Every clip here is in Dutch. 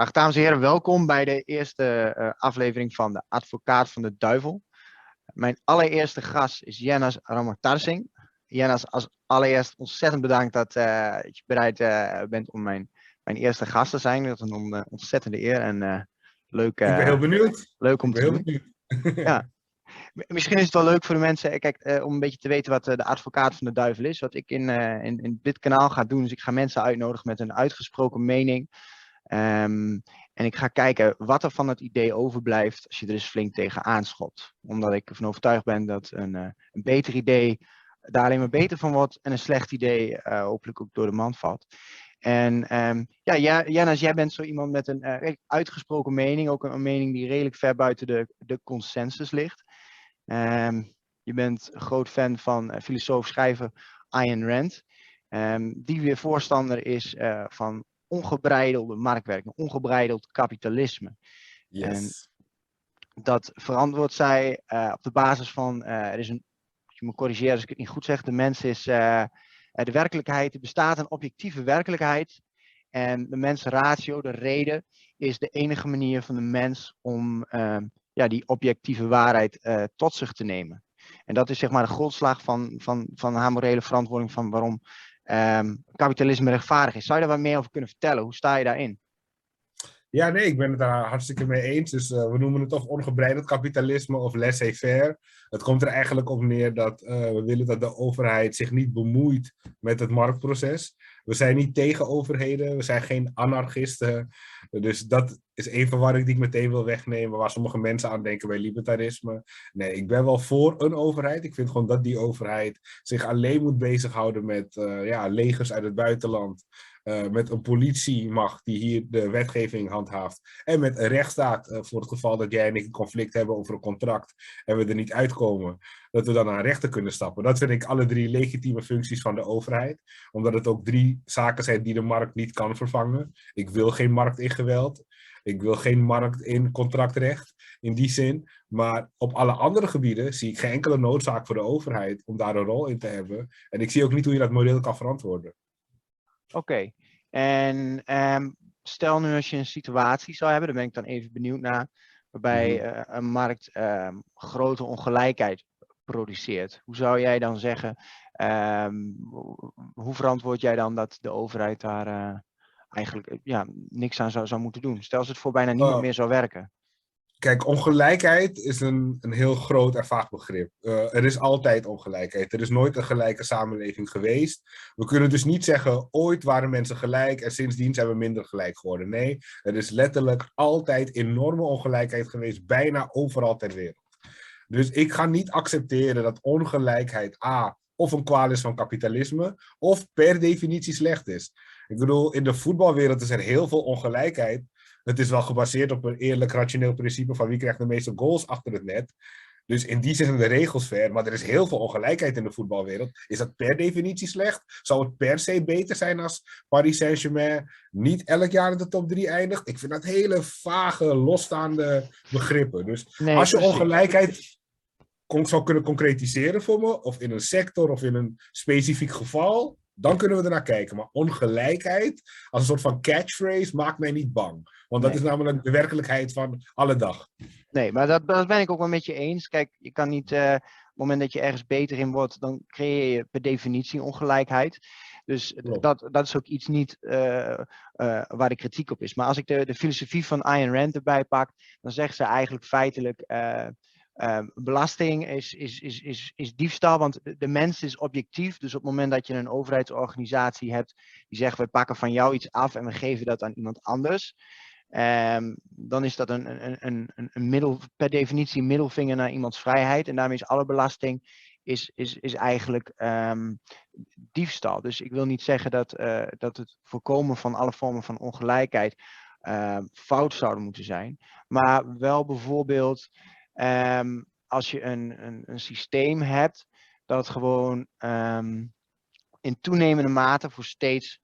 Ach, dames en heren, welkom bij de eerste eh, aflevering van de Advocaat van de Duivel. Mijn allereerste gast is Jennas Ramatarsing. Jennas, als allereerst ontzettend bedankt dat, uh, je bereid uh, bent om mijn, mijn eerste gast te zijn. Dat is een ontzettende eer en leuk. Ik ben heel benieuwd. Leuk om te doen. ja. Misschien is het wel leuk voor de mensen, kijk, om een beetje te weten wat de advocaat van de duivel is. Wat ik in, in, in dit kanaal ga doen, is ik ga mensen uitnodigen met een uitgesproken mening. Um, en ik ga kijken wat er van het idee overblijft als je er eens flink tegen aanschopt. Omdat ik ervan overtuigd ben dat een, uh, een beter idee daar alleen maar beter van wordt en een slecht idee uh, hopelijk ook door de mand valt. En um, ja, Jannes, jij bent zo iemand met een uh, uitgesproken mening, ook een, mening die redelijk ver buiten de, de consensus ligt. Um, je bent groot fan van filosoof-schrijver Ayn Rand, um, die weer voorstander is van ongebreidelde marktwerking, ongebreideld kapitalisme. Yes. En dat verantwoordt zij uh, op de basis van, uh, er is een, je me corrigeren als ik het niet goed zeg, de mens is uh, de werkelijkheid, er bestaat een objectieve werkelijkheid. En de mens ratio, de reden, is de enige manier van de mens om ja, die objectieve waarheid tot zich te nemen. En dat is zeg maar de grondslag van, van, van haar morele verantwoording van waarom um, kapitalisme rechtvaardig is. Zou je daar wat meer over kunnen vertellen? Hoe sta je daarin? Ja, nee, ik ben het daar hartstikke mee eens. Dus uh, we noemen het toch ongebreideld kapitalisme of laissez-faire. Het komt er eigenlijk op neer dat uh, we willen dat de overheid zich niet bemoeit met het marktproces. We zijn niet tegen overheden, we zijn geen anarchisten. Dus dat is een verwarring die ik meteen wil wegnemen, waar sommige mensen aan denken bij libertarisme. Nee, ik ben wel voor een overheid. Ik vind gewoon dat die overheid zich alleen moet bezighouden met uh, ja, legers uit het buitenland. Uh, met een politiemacht die hier de wetgeving handhaaft. En met een rechtsstaat uh, voor het geval dat jij en ik een conflict hebben over een contract en we er niet uitkomen. Dat we dan aan rechten kunnen stappen. Dat vind ik alle drie legitieme functies van de overheid. Omdat het ook drie zaken zijn die de markt niet kan vervangen. Ik wil geen markt in geweld. Ik wil geen markt in contractrecht in die zin. Maar op alle andere gebieden zie ik geen enkele noodzaak voor de overheid om daar een rol in te hebben. En ik zie ook niet hoe je dat moreel kan verantwoorden. Oké, okay. en um, stel nu als je een situatie zou hebben, daar ben ik dan even benieuwd naar, waarbij -hmm. uh, een markt um, grote ongelijkheid produceert. Hoe zou jij dan zeggen, um, hoe verantwoord jij dan dat de overheid daar uh, eigenlijk ja, niks aan zou, zou moeten doen? Stel als het voor bijna niemand oh. meer zou werken. Kijk, ongelijkheid is een, een heel groot en vaag begrip. Uh, er is altijd ongelijkheid. Er is nooit een gelijke samenleving geweest. We kunnen dus niet zeggen, ooit waren mensen gelijk en sindsdien zijn we minder gelijk geworden. Nee, er is letterlijk altijd enorme ongelijkheid geweest, bijna overal ter wereld. Dus ik ga niet accepteren dat ongelijkheid A of een kwaal is van kapitalisme, of per definitie slecht is. Ik bedoel, in de voetbalwereld is er heel veel ongelijkheid. Het is wel gebaseerd op een eerlijk rationeel principe van wie krijgt de meeste goals achter het net. Dus in die zin zijn de regels fair, maar er is heel veel ongelijkheid in de voetbalwereld. Is dat per definitie slecht? Zou het per se beter zijn als Paris Saint-Germain niet elk jaar in de top 3 eindigt? Ik vind dat hele vage, losstaande begrippen. Dus nee, als je ongelijkheid zou kunnen concretiseren voor me, of in een sector of in een specifiek geval, dan kunnen we ernaar kijken. Maar ongelijkheid, als een soort van catchphrase, maakt mij niet bang. Want dat nee. is namelijk de werkelijkheid van alle dag. Nee, maar dat, dat ben ik ook wel met je eens. Kijk, je kan niet, uh, op het moment dat je ergens beter in wordt, dan creëer je per definitie ongelijkheid. Dus dat, dat is ook iets niet uh, uh, waar de kritiek op is. Maar als ik de, de filosofie van Ayn Rand erbij pak, dan zegt ze eigenlijk feitelijk uh, belasting is, is, is, is, is diefstal, want de mens is objectief. Dus op het moment dat je een overheidsorganisatie hebt die zegt, we pakken van jou iets af en we geven dat aan iemand anders. Um, dan is dat een, een, een, een middel, per definitie middelvinger naar iemands vrijheid. En daarmee is alle belasting is, is, is eigenlijk um, diefstal. Dus ik wil niet zeggen dat, uh, dat het voorkomen van alle vormen van ongelijkheid fout zouden moeten zijn. Maar wel bijvoorbeeld Um, als je een, een, een, systeem hebt dat gewoon um, in toenemende mate voor steeds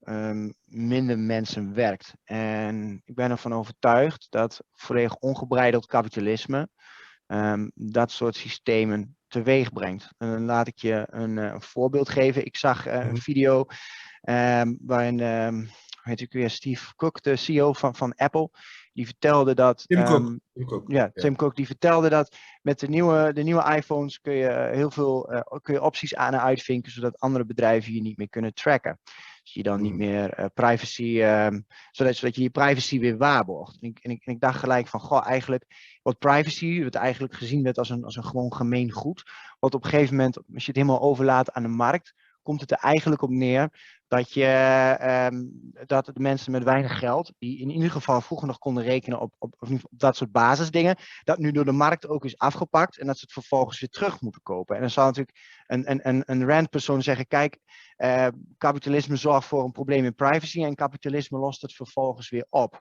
um, minder mensen werkt. En ik ben ervan overtuigd dat volledig ongebreideld kapitalisme dat soort systemen teweeg brengt. En dan laat ik je een, een voorbeeld geven. Ik zag uh, een video waarin heet ik weer, Steve Cook, de CEO van, van Apple, die vertelde dat. Tim Cook. ehm, Tim Cook. ja, Tim Cook die vertelde dat met de nieuwe, de nieuwe iPhones kun je heel veel eh, kun je opties aan en uitvinken, zodat andere bedrijven je niet meer kunnen tracken. Dus je dan niet Mhm. meer eh, privacy, ehm, zodat, zodat je je privacy weer waarborgt. En ik, en, ik, en ik dacht gelijk van, goh, eigenlijk wat privacy, wat eigenlijk gezien werd als een, als een gewoon gemeen goed, wat op een gegeven moment, als je het helemaal overlaat aan de markt, komt het er eigenlijk op neer dat, je, ehm, dat de mensen met weinig geld, die in ieder geval vroeger nog konden rekenen op, op, op dat soort basisdingen, dat nu door de markt ook is afgepakt en dat ze het vervolgens weer terug moeten kopen. En dan zal natuurlijk een, een, een, een randpersoon zeggen, kijk, eh, kapitalisme zorgt voor een probleem in privacy en kapitalisme lost het vervolgens weer op.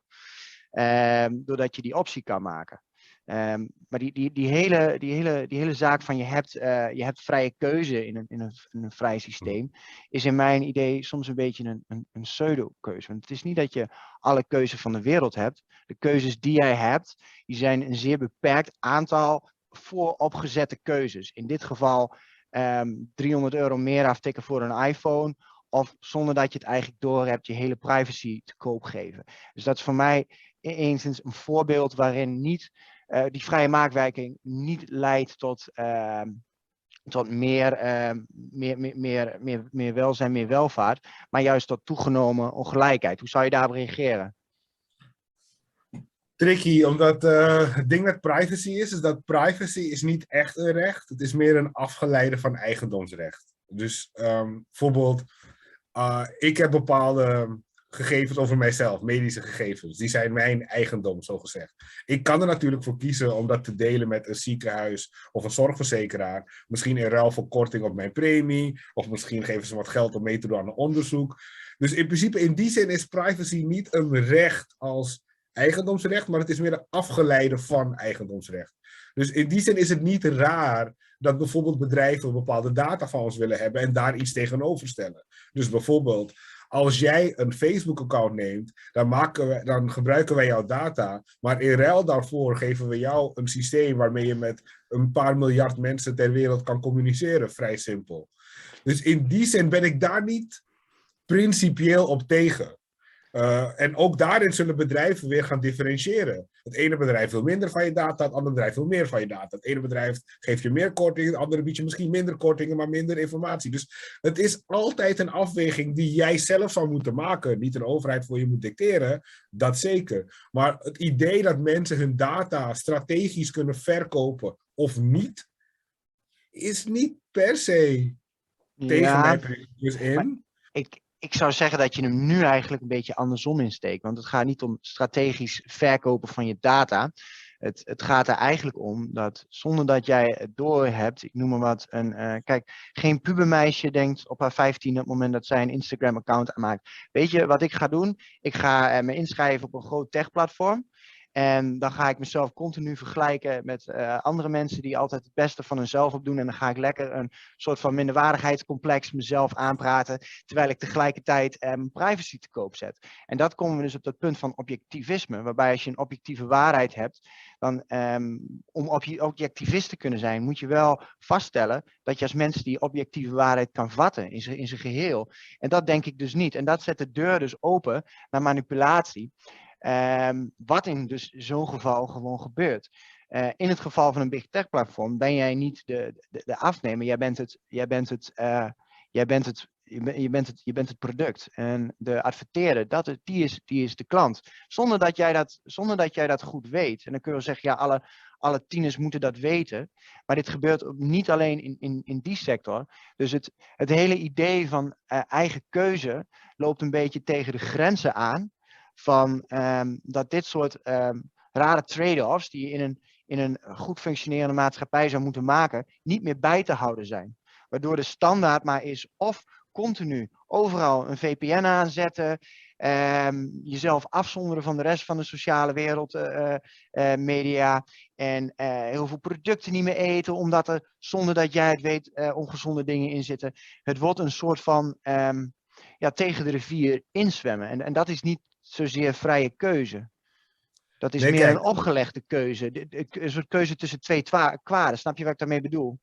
Ehm, doordat je die optie kan maken. Ehm, maar die, die, die, hele, die, hele, die hele zaak van je hebt, eh, je hebt vrije keuze in een, in, een, een vrij systeem, is in mijn idee soms een beetje een, een, een pseudo-keuze. Want het is niet dat je alle keuzes van de wereld hebt. De keuzes die jij hebt, die zijn een zeer beperkt aantal vooropgezette keuzes. In dit geval ehm 300 euro meer aftikken voor een iPhone. Of zonder dat je het eigenlijk door hebt, je hele privacy te koop geven. Dus dat is voor mij e- enigszins een voorbeeld waarin niet eh, die vrije maakwerking niet leidt tot, ehm, tot meer, ehm, meer, meer, meer, meer, meer welzijn, meer welvaart, maar juist tot toegenomen ongelijkheid. Hoe zou je daarop reageren? tricky, omdat eh, het ding met privacy is, is dat privacy is niet echt een recht. Het is meer een afgeleide van eigendomsrecht. Dus ehm, bijvoorbeeld, uh, ik heb bepaalde gegevens over mijzelf, medische gegevens. Die zijn mijn eigendom, zo gezegd. Ik kan er natuurlijk voor kiezen om dat te delen met een ziekenhuis of een zorgverzekeraar. Misschien in ruil voor korting op mijn premie, of misschien geven ze wat geld om mee te doen aan een onderzoek. Dus in principe, in die zin is privacy niet een recht als eigendomsrecht, maar het is meer een afgeleide van eigendomsrecht. Dus in die zin is het niet raar dat bijvoorbeeld bedrijven bepaalde data van ons willen hebben en daar iets tegenover stellen. Dus bijvoorbeeld, als jij een Facebook-account neemt, dan, maken we, dan gebruiken wij jouw data, maar in ruil daarvoor geven we jou een systeem waarmee je met een paar miljard mensen ter wereld kan communiceren. Vrij simpel. Dus in die zin ben ik daar niet principieel op tegen. Uh, en ook daarin zullen bedrijven weer gaan differentiëren. Het ene bedrijf wil minder van je data, het andere bedrijf wil meer van je data. Het ene bedrijf geeft je meer korting, het andere biedt je misschien minder kortingen, maar minder informatie. Dus het is altijd een afweging die jij zelf zou moeten maken. Niet een overheid voor je moet dicteren, dat zeker. Maar het idee dat mensen hun data strategisch kunnen verkopen of niet, is niet per se tegen Ja, mijn principes in. ik, ik zou zeggen dat je hem nu eigenlijk een beetje andersom insteekt. Want het gaat niet om strategisch verkopen van je data. Het, het gaat er eigenlijk om dat zonder dat jij het door hebt, ik noem maar wat, een, uh, kijk, geen pubermeisje denkt op haar 15 op het moment dat zij een Instagram-account aanmaakt. Weet je wat ik ga doen? Ik ga uh, me inschrijven op een groot tech-platform. En dan ga ik mezelf continu vergelijken met uh, andere mensen die altijd het beste van hunzelf opdoen. En dan ga ik lekker een soort van minderwaardigheidscomplex mezelf aanpraten. Terwijl ik tegelijkertijd uh, mijn privacy te koop zet. En dat komen we dus op dat punt van objectivisme. Waarbij als je een objectieve waarheid hebt. Dan um, om objectivist te kunnen zijn, moet je wel vaststellen dat je als mens die objectieve waarheid kan vatten in zijn, in zijn geheel. En dat denk ik dus niet. En dat zet de deur dus open naar manipulatie. Um, wat in dus zo'n geval gewoon gebeurt. Uh, in het geval van een big tech platform ben jij niet de, de, de afnemer, jij bent het, jij bent het, uh, jij bent het, je, ben, je, bent het, je bent het product. En de adverteerder, dat is, die, is, die is de klant. Zonder dat, jij dat, zonder dat jij dat goed weet. En dan kun je zeggen, ja, alle, alle tieners moeten dat weten. Maar dit gebeurt ook niet alleen in, in, in die sector. Dus het, het hele idee van uh, eigen keuze loopt een beetje tegen de grenzen aan van um, dat dit soort um, rare trade-offs die je in een, in een goed functionerende maatschappij zou moeten maken, niet meer bij te houden zijn. Waardoor de standaard maar is of continu overal een VPN aanzetten, um, jezelf afzonderen van de rest van de sociale wereld, uh, uh, media en heel veel producten niet meer eten, omdat er zonder dat jij het weet ongezonde dingen in zitten. Het wordt een soort van ja, tegen de rivier inzwemmen en, en dat is niet zozeer vrije keuze. Dat is Nee, meer kijk. een opgelegde keuze. Een soort keuze tussen twee kwaden. Snap je wat ik daarmee bedoel?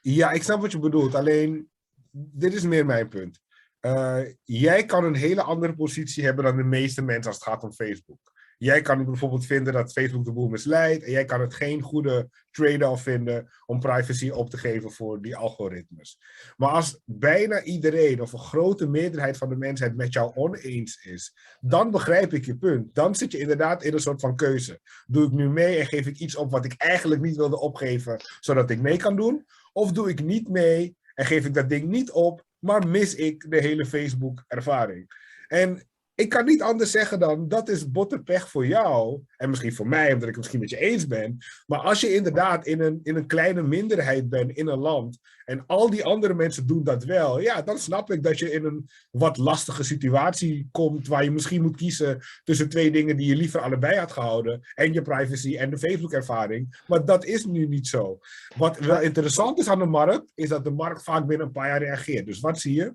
Ja, ik snap wat je bedoelt. Alleen, dit is meer mijn punt. uh, jij kan een hele andere positie hebben dan de meeste mensen als het gaat om Facebook. Jij kan bijvoorbeeld vinden dat Facebook de boel misleidt. En jij kan het geen goede trade-off vinden om privacy op te geven voor die algoritmes. Maar als bijna iedereen of een grote meerderheid van de mensheid met jou oneens is, dan begrijp ik je punt. Dan zit je inderdaad in een soort van keuze. Doe ik nu mee en geef ik iets op wat ik eigenlijk niet wilde opgeven, zodat ik mee kan doen? Of doe ik niet mee en geef ik dat ding niet op, maar mis ik de hele Facebook-ervaring? En ik kan niet anders zeggen dan, dat is botterpech voor jou. En misschien voor mij, omdat ik het misschien met je eens ben. Maar als je inderdaad in een, in een kleine minderheid bent in een land. En al die andere mensen doen dat wel. Ja, dan snap ik dat je in een wat lastige situatie komt. Waar je misschien moet kiezen tussen twee dingen die je liever allebei had gehouden. En je privacy en de Facebook-ervaring. Maar dat is nu niet zo. Wat wel interessant is aan de markt, is dat de markt vaak binnen een paar jaar reageert. Dus wat zie je?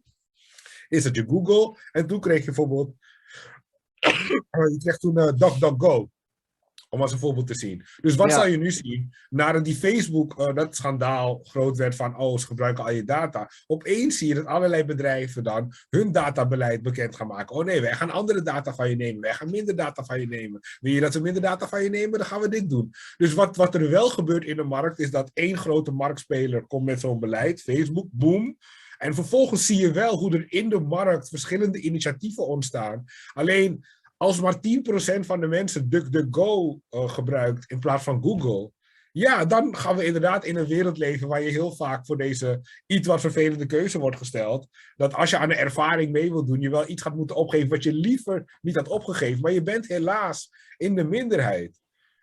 Is dat je Google en toen kreeg je bijvoorbeeld je kreeg toen uh, DuckDuckGo. Om als een voorbeeld te zien. Dus wat zou je nu zien? Nadat die Facebook, uh, dat schandaal groot werd van, oh, ze gebruiken al je data. Opeens zie je dat allerlei bedrijven dan hun databeleid bekend gaan maken. Oh nee, wij gaan andere data van je nemen. Wij gaan minder data van je nemen. Wil je dat ze minder data van je nemen? Dan gaan we dit doen. Dus wat, wat er wel gebeurt in de markt, is dat één grote marktspeler komt met zo'n beleid. Facebook, boom. En vervolgens zie je wel hoe er in de markt verschillende initiatieven ontstaan. Alleen als maar 10% van de mensen DuckDuckGo uh, gebruikt in plaats van Google. Ja, dan gaan we inderdaad in een wereld leven waar je heel vaak voor deze iets wat vervelende keuze wordt gesteld. Dat als je aan de ervaring mee wilt doen, je wel iets gaat moeten opgeven wat je liever niet had opgegeven. Maar je bent helaas in de minderheid.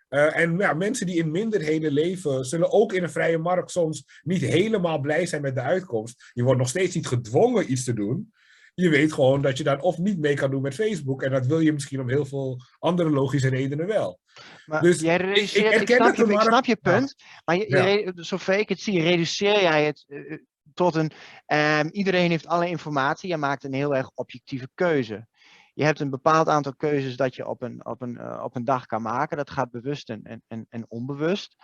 Uh, en ja, mensen die in minderheden leven, zullen ook in een vrije markt soms niet helemaal blij zijn met de uitkomst. Je wordt nog steeds niet gedwongen iets te doen. Je weet gewoon dat je dan of niet mee kan doen met Facebook. En dat wil je misschien om heel veel andere logische redenen wel. Maar dus jij reduceert, ik, ik, snap, je, ik snap je punt. Maar je, je, zover ik het zie, reduceer jij het uh, tot een. Um, iedereen heeft alle informatie. Je maakt een heel erg objectieve keuze je hebt een bepaald aantal keuzes dat je op een, op een, uh, op een dag kan maken. Dat gaat bewust en, en, en onbewust.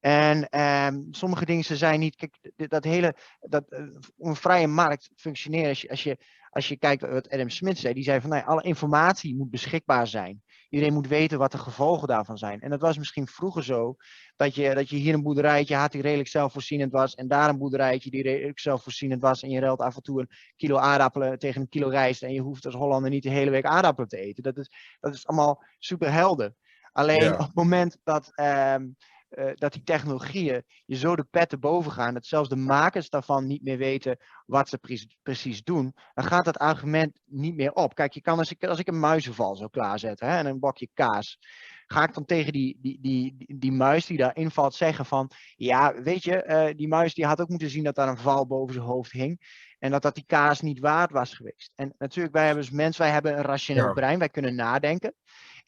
En um, sommige dingen zijn niet. Kijk, dat hele. Dat, uh, een vrije markt functioneren. Als je, als, je, als je kijkt wat Adam Smith zei, die zei van nou, alle informatie moet beschikbaar zijn. Iedereen moet weten wat de gevolgen daarvan zijn. En dat was misschien vroeger zo, dat je, dat je hier een boerderijtje had die redelijk zelfvoorzienend was, en daar een boerderijtje die redelijk zelfvoorzienend was, en je ruilt af en toe een kilo aardappelen tegen een kilo rijst, en je hoeft als Hollander niet de hele week aardappelen te eten. Dat is, dat is allemaal super helder. Alleen op het moment dat, um, uh, dat die technologieën je zo de petten boven gaan, dat zelfs de makers daarvan niet meer weten wat ze pre precies doen, dan gaat dat argument niet meer op. Kijk, je kan als ik, als ik een muizenval zou klaarzetten hè, en een bakje kaas, ga ik dan tegen die, die, die, die, die muis die daarin valt zeggen van, ja, weet je, uh, die muis die had ook moeten zien dat daar een val boven zijn hoofd hing. En dat dat die kaas niet waard was geweest. En natuurlijk, wij hebben als mens, wij hebben een rationeel ja. brein, wij kunnen nadenken.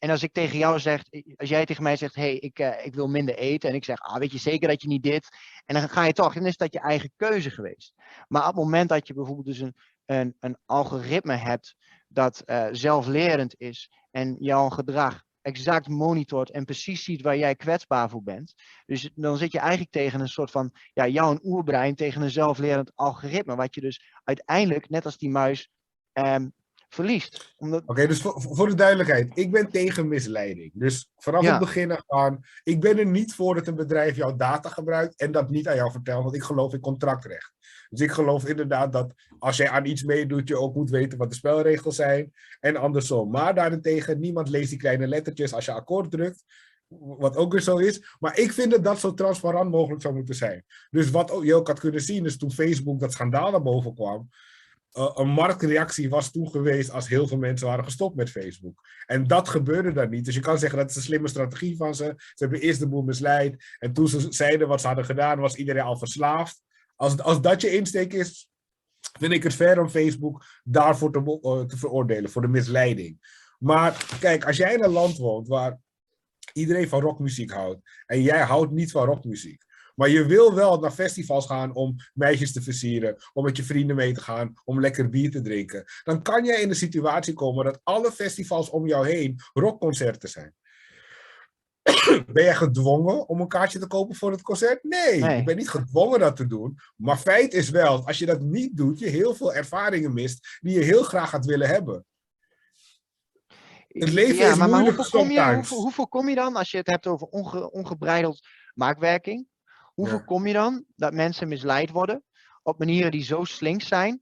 En als ik tegen jou zeg, als jij tegen mij zegt, hé, hey, ik, uh, ik wil minder eten. En ik zeg, ah, weet je zeker dat je niet dit. En dan ga je toch, dan is dat je eigen keuze geweest. Maar op het moment dat je bijvoorbeeld dus een, een, een algoritme hebt dat uh, zelflerend is en jouw gedrag exact monitort en precies ziet waar jij kwetsbaar voor bent. Dus dan zit je eigenlijk tegen een soort van, ja, jouw oerbrein tegen een zelflerend algoritme, wat je dus uiteindelijk, net als die muis, um, verliest. Omdat... Oké, okay, dus voor, voor, de duidelijkheid, ik ben tegen misleiding. Dus vanaf ja. het begin aan, ik ben er niet voor dat een bedrijf jouw data gebruikt en dat niet aan jou vertelt, want ik geloof in contractrecht. Dus ik geloof inderdaad dat als jij aan iets meedoet, je ook moet weten wat de spelregels zijn en andersom. Maar daarentegen, niemand leest die kleine lettertjes als je akkoord drukt. Wat ook weer zo is. Maar ik vind dat dat zo transparant mogelijk zou moeten zijn. Dus wat je ook had kunnen zien, is toen Facebook dat schandaal naar boven kwam. Uh, een marktreactie was toen geweest als heel veel mensen waren gestopt met Facebook. En dat gebeurde dan niet. Dus je kan zeggen dat is een slimme strategie van ze. Ze hebben eerst de boel misleid. En toen ze zeiden wat ze hadden gedaan, was iedereen al verslaafd. Als, als dat je insteek is, vind ik het fair om Facebook daarvoor te, uh, te veroordelen, voor de misleiding. Maar kijk, als jij in een land woont waar iedereen van rockmuziek houdt en jij houdt niet van rockmuziek, maar je wil wel naar festivals gaan om meisjes te versieren, om met je vrienden mee te gaan, om lekker bier te drinken. Dan kan jij in de situatie komen dat alle festivals om jou heen rockconcerten zijn. ben jij gedwongen om een kaartje te kopen voor het concert? Nee, nee, je bent niet gedwongen dat te doen. Maar feit is wel, als je dat niet doet, je heel veel ervaringen mist die je heel graag had willen hebben. Het leven ja, is maar, maar hoeveel, kom je, hoeveel, hoeveel, kom je dan, als je het hebt over onge, ongebreideld maakwerking, hoeveel kom je dan dat mensen misleid worden op manieren die zo slink zijn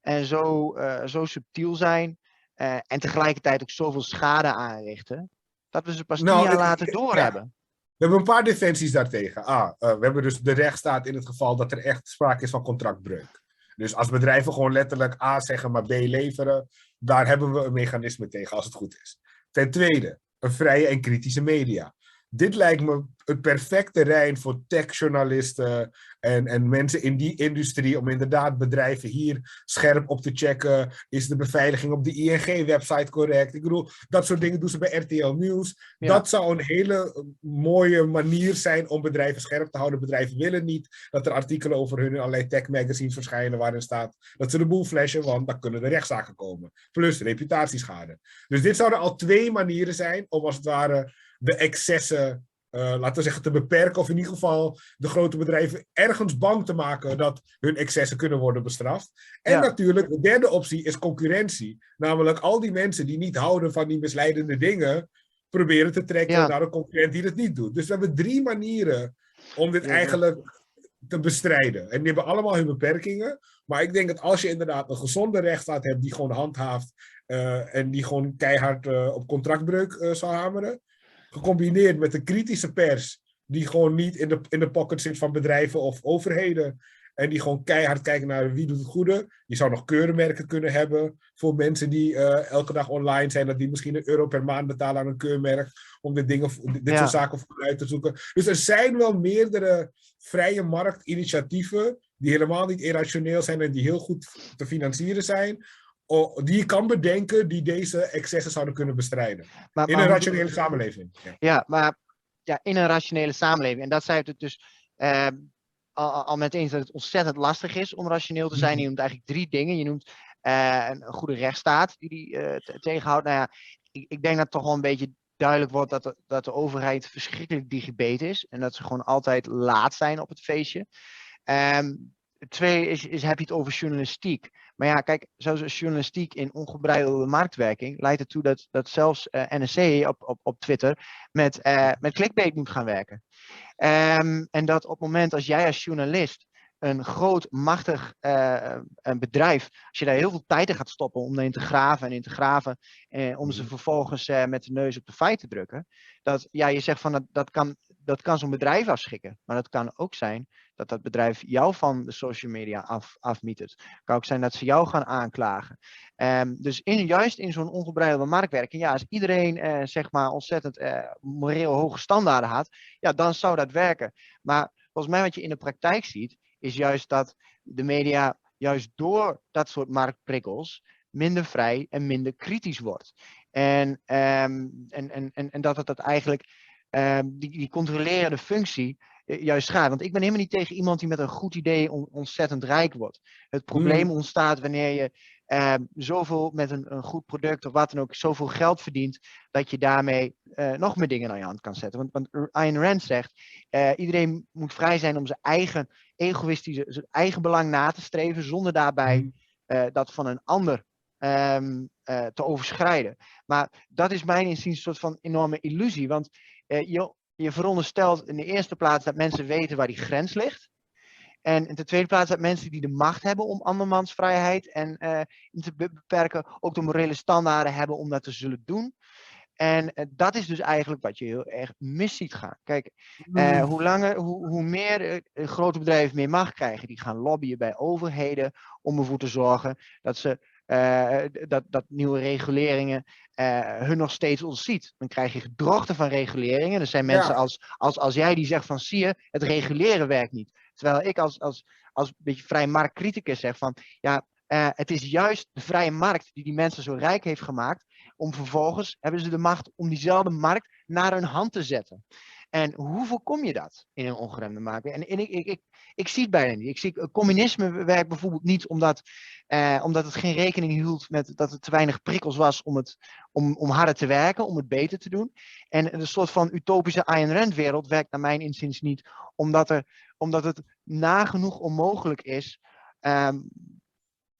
en zo, uh, zo subtiel zijn uh, en tegelijkertijd ook zoveel schade aanrichten, dat we ze pas nou, tien jaar later doorhebben. We hebben een paar defensies daartegen. Ah, uh, we hebben dus de rechtsstaat in het geval dat er echt sprake is van contractbreuk. Dus als bedrijven gewoon letterlijk A zeggen, maar B leveren, daar hebben we een mechanisme tegen als het goed is. Ten tweede, een vrije en kritische media dit lijkt me het perfecte terrein voor techjournalisten en, en mensen in die industrie om inderdaad bedrijven hier scherp op te checken. Is de beveiliging op de ING-website correct? Ik bedoel, dat soort dingen doen ze bij RTL Nieuws. Dat zou een hele mooie manier zijn om bedrijven scherp te houden. Bedrijven willen niet dat er artikelen over hun in allerlei tech-magazines verschijnen waarin staat dat ze de boel flashen, want dan kunnen er rechtszaken komen. Plus reputatieschade. Dus dit zouden al twee manieren zijn om als het ware de excessen, uh, laten we zeggen, te beperken. Of in ieder geval de grote bedrijven ergens bang te maken dat hun excessen kunnen worden bestraft. En natuurlijk, de derde optie is concurrentie. Namelijk al die mensen die niet houden van die misleidende dingen, proberen te trekken naar een concurrent die het niet doet. Dus we hebben drie manieren om dit eigenlijk te bestrijden. En die hebben allemaal hun beperkingen. Maar ik denk dat als je inderdaad een gezonde rechtsstaat hebt die gewoon handhaaft uh, en die gewoon keihard uh, op contractbreuk uh, zal hameren, Gecombineerd met een kritische pers, die gewoon niet in de, in de pocket zit van bedrijven of overheden. En die gewoon keihard kijken naar wie doet het goede. Je zou nog keurmerken kunnen hebben voor mensen die uh, elke dag online zijn. Dat die misschien een euro per maand betalen aan een keurmerk. Om dit, dingen, dit soort zaken uit te zoeken. Dus er zijn wel meerdere vrije marktinitiatieven. Die helemaal niet irrationeel zijn en die heel goed te financieren zijn die je kan bedenken die deze excessen zouden kunnen bestrijden. Maar, in een rationele samenleving. Ja. ja. maar ja, in een rationele samenleving. En dat zei het dus uh, al, al met eens dat het ontzettend lastig is om rationeel te zijn. Mhm. Je noemt eigenlijk drie dingen. Je noemt uh, een goede rechtsstaat die die uh, tegenhoudt. Nou ja, ik, ik denk dat toch wel een beetje duidelijk wordt dat de, dat de overheid verschrikkelijk digibet is. En dat ze gewoon altijd laat zijn op het feestje. Um, twee is, is, heb je het over journalistiek. Maar ja, kijk, zoals journalistiek in ongebreidelde marktwerking leidt ertoe dat, dat zelfs uh, eh, NSC op, op, op Twitter met, uh, met clickbait moet gaan werken. Um, en dat op het moment als jij als journalist een groot, machtig uh, een bedrijf, als je daar heel veel tijd in gaat stoppen om erin te graven en in te graven, eh, om ze mhm. vervolgens met de neus op de feit te drukken, dat ja, je zegt van dat, dat kan, dat kan zo'n bedrijf afschikken. Maar dat kan ook zijn dat dat bedrijf jou van de social media af, afmietert. Kan ook zijn dat ze jou gaan aanklagen. Um, dus juist in zo'n ongebreidelde marktwerking, ja, als iedereen uh, zeg maar ontzettend moreel hoge standaarden had, ja, dan zou dat werken. Maar volgens mij wat je in de praktijk ziet, is juist dat de media juist door dat soort marktprikkels minder vrij en minder kritisch wordt. En, um, en, en, en, dat het dat eigenlijk um, die, die controlerende functie eh, juist gaat. Want ik ben helemaal niet tegen iemand die met een goed idee on, ontzettend rijk wordt. Het probleem mm. ontstaat wanneer je uh, zoveel met een, een, goed product of wat dan ook, zoveel geld verdient, dat je daarmee uh, nog meer dingen aan je hand kan zetten. Want, want Ayn Rand zegt, uh, iedereen moet vrij zijn om zijn eigen egoïstische, zijn eigen belang na te streven, zonder daarbij uh, dat van een ander um, te overschrijden. Maar dat is mijn inziens een soort van enorme illusie, want je, je veronderstelt in de eerste plaats dat mensen weten waar die grens ligt. En in de tweede plaats dat mensen die de macht hebben om andermans vrijheid en uh, te beperken, ook de morele standaarden hebben om dat te zullen doen. En uh, dat is dus eigenlijk wat je heel erg mis ziet gaan. Kijk, uh, hoe, langer, hoe, hoe meer grote bedrijven meer macht krijgen, die gaan lobbyen bij overheden om ervoor te zorgen dat ze uh, dat, dat nieuwe reguleringen uh, hun nog steeds ontziet. Dan krijg je gedrochten van reguleringen. Er zijn mensen ja. als, als, als jij die zegt van zie je, het reguleren werkt niet. Terwijl ik als, als, als een beetje vrij marktcriticus zeg van ja, uh, het is juist de vrije markt die die mensen zo rijk heeft gemaakt. Om vervolgens hebben ze de macht om diezelfde markt naar hun hand te zetten. En hoe voorkom je dat in een ongeremde markt? En, en ik, ik, ik, ik, zie het bijna niet. Ik zie, communisme werkt bijvoorbeeld niet omdat, eh, omdat het geen rekening hield met dat er te weinig prikkels was om, het, om, om harder te werken, om het beter te doen. En een soort van utopische Ayn Rand wereld werkt naar mijn inziens niet, omdat, er, omdat het nagenoeg onmogelijk is um,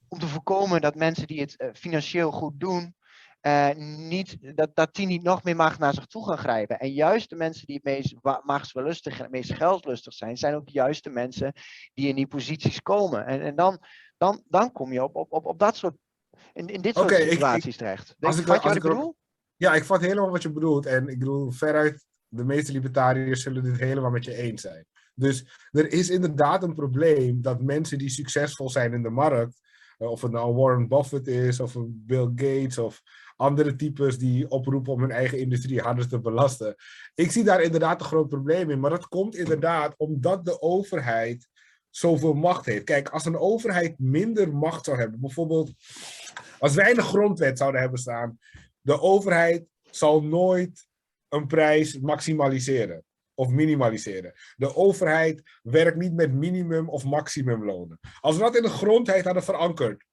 om te voorkomen dat mensen die het uh, financieel goed doen, uh, niet, dat, dat die niet nog meer macht naar zich toe gaan grijpen. En juist de mensen die het meest machtsbelustig en het meest geldlustig zijn, zijn ook juist de mensen die in die posities komen. En, en dan, dan, dan kom je op, op, op, op dat soort, in, in dit soort okay, situaties ik, terecht. Denk, als ik, wat je bedoel? Ja, ik vat helemaal wat je bedoelt. En ik bedoel, veruit, de meeste libertariërs zullen dit helemaal met je eens zijn. Dus er is inderdaad een probleem dat mensen die succesvol zijn in de markt, eh, of het nou Warren Buffett is, of Bill Gates, of andere types die oproepen om hun eigen industrie harder te belasten. Ik zie daar inderdaad een groot probleem in. Maar dat komt inderdaad omdat de overheid zoveel macht heeft. Kijk, als een overheid minder macht zou hebben, bijvoorbeeld als wij een grondwet zouden hebben staan, de overheid zal nooit een prijs maximaliseren of minimaliseren. De overheid werkt niet met minimum of maximumlonen. Als we dat in de grondwet hadden verankerd,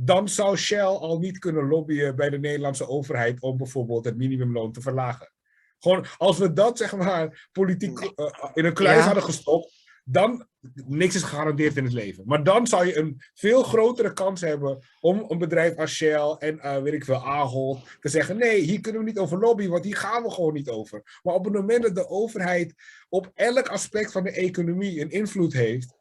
dan zou Shell al niet kunnen lobbyen bij de Nederlandse overheid om bijvoorbeeld het minimumloon te verlagen. Gewoon, als we dat zeg maar politiek uh, in een kluis hadden gestopt, dan niks is gegarandeerd in het leven. Maar dan zou je een veel grotere kans hebben om een bedrijf als Shell en uh, weet ik veel, Ahold te zeggen: nee, hier kunnen we niet over lobbyen, want hier gaan we gewoon niet over. Maar op het moment dat de overheid op elk aspect van de economie een invloed heeft,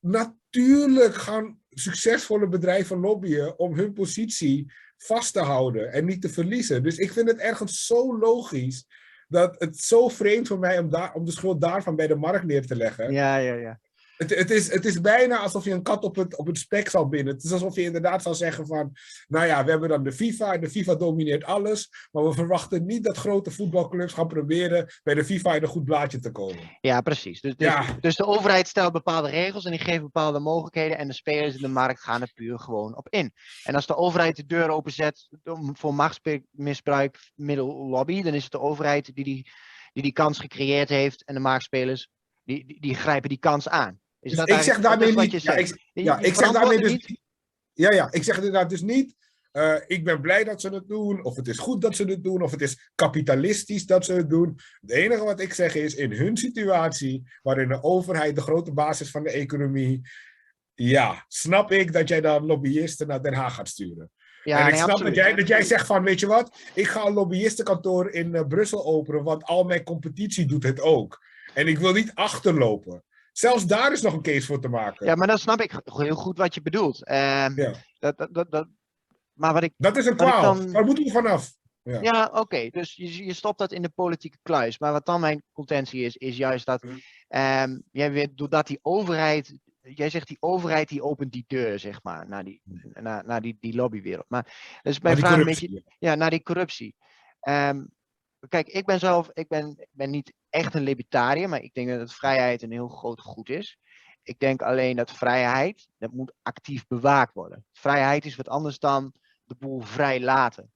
natuurlijk gaan succesvolle bedrijven lobbyen om hun positie vast te houden en niet te verliezen. Dus ik vind het ergens zo logisch dat het zo vreemd voor mij om, daar, om de schuld daarvan bij de markt neer te leggen. Ja, ja, ja. Het, het, is, het is bijna alsof je een kat op het, op het spek zal binden. Het is alsof je inderdaad zal zeggen van... Nou ja, we hebben dan de FIFA en de FIFA domineert alles. Maar we verwachten niet dat grote voetbalclubs gaan proberen... bij de FIFA in een goed blaadje te komen. Ja, precies. Dus, dus, dus de overheid stelt bepaalde regels en die geeft bepaalde mogelijkheden... en de spelers in de markt gaan er puur gewoon op in. En als de overheid de deur openzet voor machtsmisbruik middel lobby... dan is het de overheid die die, die, die kans gecreëerd heeft... en de marktspelers die, die, die grijpen die kans aan. Dus ik zeg daarmee niet. Ja, ik, ja, ik zeg daarmee dus. Ja, ja, ik zeg inderdaad dus niet. Uh, ik ben blij dat ze het doen, of het is goed dat ze het doen, of het is kapitalistisch dat ze het doen. Het enige wat ik zeg is, in hun situatie, waarin de overheid de grote basis van de economie, ja, snap ik dat jij dan lobbyisten naar Den Haag gaat sturen. Ja, en ik snap dat jij, dat jij zegt van, weet je wat, ik ga een lobbyistenkantoor in uh, Brussel openen, want al mijn competitie doet het ook. En ik wil niet achterlopen. Zelfs daar is nog een case voor te maken. Ja, maar dan snap ik heel goed wat je bedoelt. Uh, ja. dat, dat, dat, maar wat ik, dat is een kwaal. Dan... Waar moeten we vanaf? Ja, ja oké. Dus je, je stopt dat in de politieke kluis. Maar wat dan mijn contentie is, is juist dat. Um, jij weet, doordat die overheid. Jij zegt die overheid die opent die deur, zeg maar, naar die, naar, naar die, die lobbywereld. Maar dus mijn vraag een beetje. Ja, naar die corruptie. Um, kijk, ik ben zelf, ik ben, ben niet echt een libertariër, maar ik denk dat vrijheid een heel groot goed is. Ik denk alleen dat vrijheid, dat moet actief bewaakt worden. Vrijheid is wat anders dan de boel vrij laten.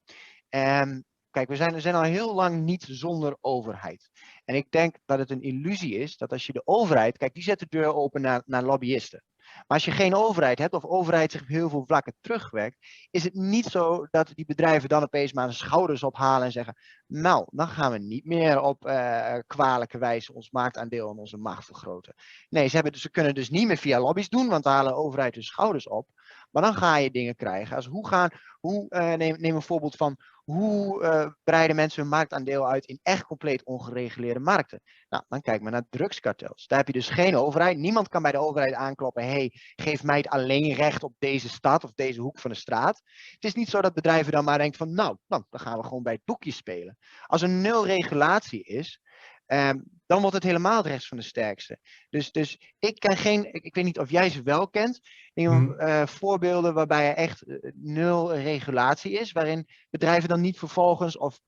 En kijk, we zijn, we zijn al heel lang niet zonder overheid. En ik denk dat het een illusie is dat als je de overheid, kijk, die zet de deur open naar, naar lobbyisten. Maar als je geen overheid hebt, of overheid zich op heel veel vlakken terugwerkt, is het niet zo dat die bedrijven dan opeens maar hun schouders ophalen en zeggen, nou, dan gaan we niet meer op uh, kwalijke wijze ons marktaandeel en onze macht vergroten. Nee, ze, hebben, ze kunnen dus niet meer via lobby's doen, want dan halen de overheid hun schouders op. Maar dan ga je dingen krijgen als hoe gaan, hoe, uh, neem, neem een voorbeeld van hoe uh, breiden mensen hun marktaandeel uit in echt compleet ongereguleerde markten? Nou, dan kijk maar naar drugskartels. Daar heb je dus geen overheid. Niemand kan bij de overheid aankloppen. hey, geef mij het alleen recht op deze stad of deze hoek van de straat. Het is niet zo dat bedrijven dan maar denken van, nou, nou dan gaan we gewoon bij het boekje spelen. Als er nul regulatie is, Um, dan wordt het helemaal het rechts van de sterkste. Dus, dus ik ken geen, ik, ik weet niet of jij ze wel kent, mm. uh, voorbeelden waarbij er echt uh, nul regulatie is, waarin bedrijven dan niet vervolgens, of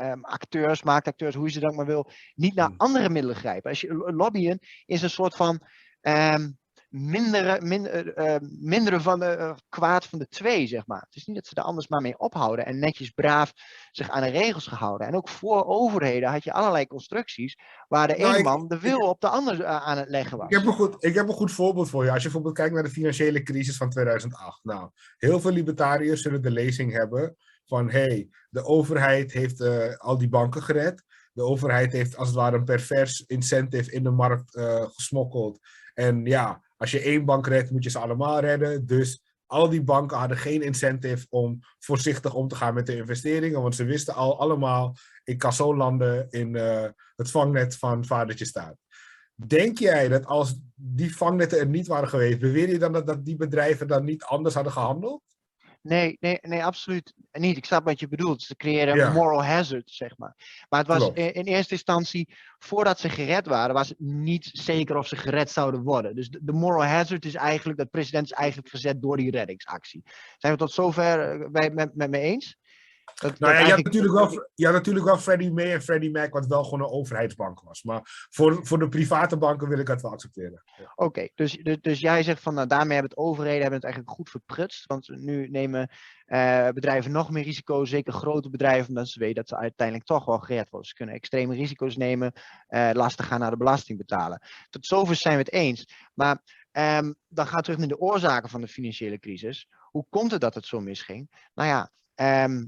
um, acteurs, marktacteurs, hoe je ze dan maar wil, niet naar mm. andere middelen grijpen. Als je lobbyen is een soort van um, mindere, minder, uh, mindere van de uh, kwaad van de twee, zeg maar. Het is niet dat ze er anders maar mee ophouden en netjes braaf zich aan de regels gehouden. En ook voor overheden had je allerlei constructies waar de nou, een man de wil op de ander aan het leggen was. Ik heb, een goed, ik heb een goed voorbeeld voor je. Als je bijvoorbeeld kijkt naar de financiële crisis van 2008. Nou, heel veel libertariërs zullen de lezing hebben van hey, de overheid heeft al die banken gered de overheid heeft als het ware een pervers incentive in de markt uh, gesmokkeld. En ja, als je één bank redt, moet je ze allemaal redden. Dus al die banken hadden geen incentive om voorzichtig om te gaan met de investeringen. Want ze wisten al allemaal, ik kan zo landen in uh, het vangnet van vadertje staat. Denk jij dat als die vangnetten er niet waren geweest, beweer je dan dat die bedrijven dan niet anders hadden gehandeld? Nee, nee, nee, absoluut niet. Ik snap wat je bedoelt. Ze creëren een moral hazard, zeg maar. Maar het was in, in, eerste instantie, voordat ze gered waren, was het niet zeker of ze gered zouden worden. Dus de, moral hazard is eigenlijk, dat president is eigenlijk gezet door die reddingsactie. Zijn we tot zover eh, bij, met, met me eens? Nou ja, je, had natuurlijk wel, je had natuurlijk wel Freddie May en Freddie Mac, wat wel gewoon een overheidsbank was. Maar voor, voor de private banken wil ik het wel accepteren. Oké, dus, dus, dus, jij zegt van nou, daarmee hebben het overheden hebben het eigenlijk goed verprutst. Want nu nemen uh, bedrijven nog meer risico's, zeker grote bedrijven, omdat ze weten dat ze uiteindelijk toch wel gered worden. Ze kunnen extreme risico's nemen, uh, lastig gaan naar de belasting betalen. Tot zover zijn we het eens. Maar um, dan gaan we terug naar de oorzaken van de financiële crisis. Hoe komt het dat het zo misging? Nou ja, uh,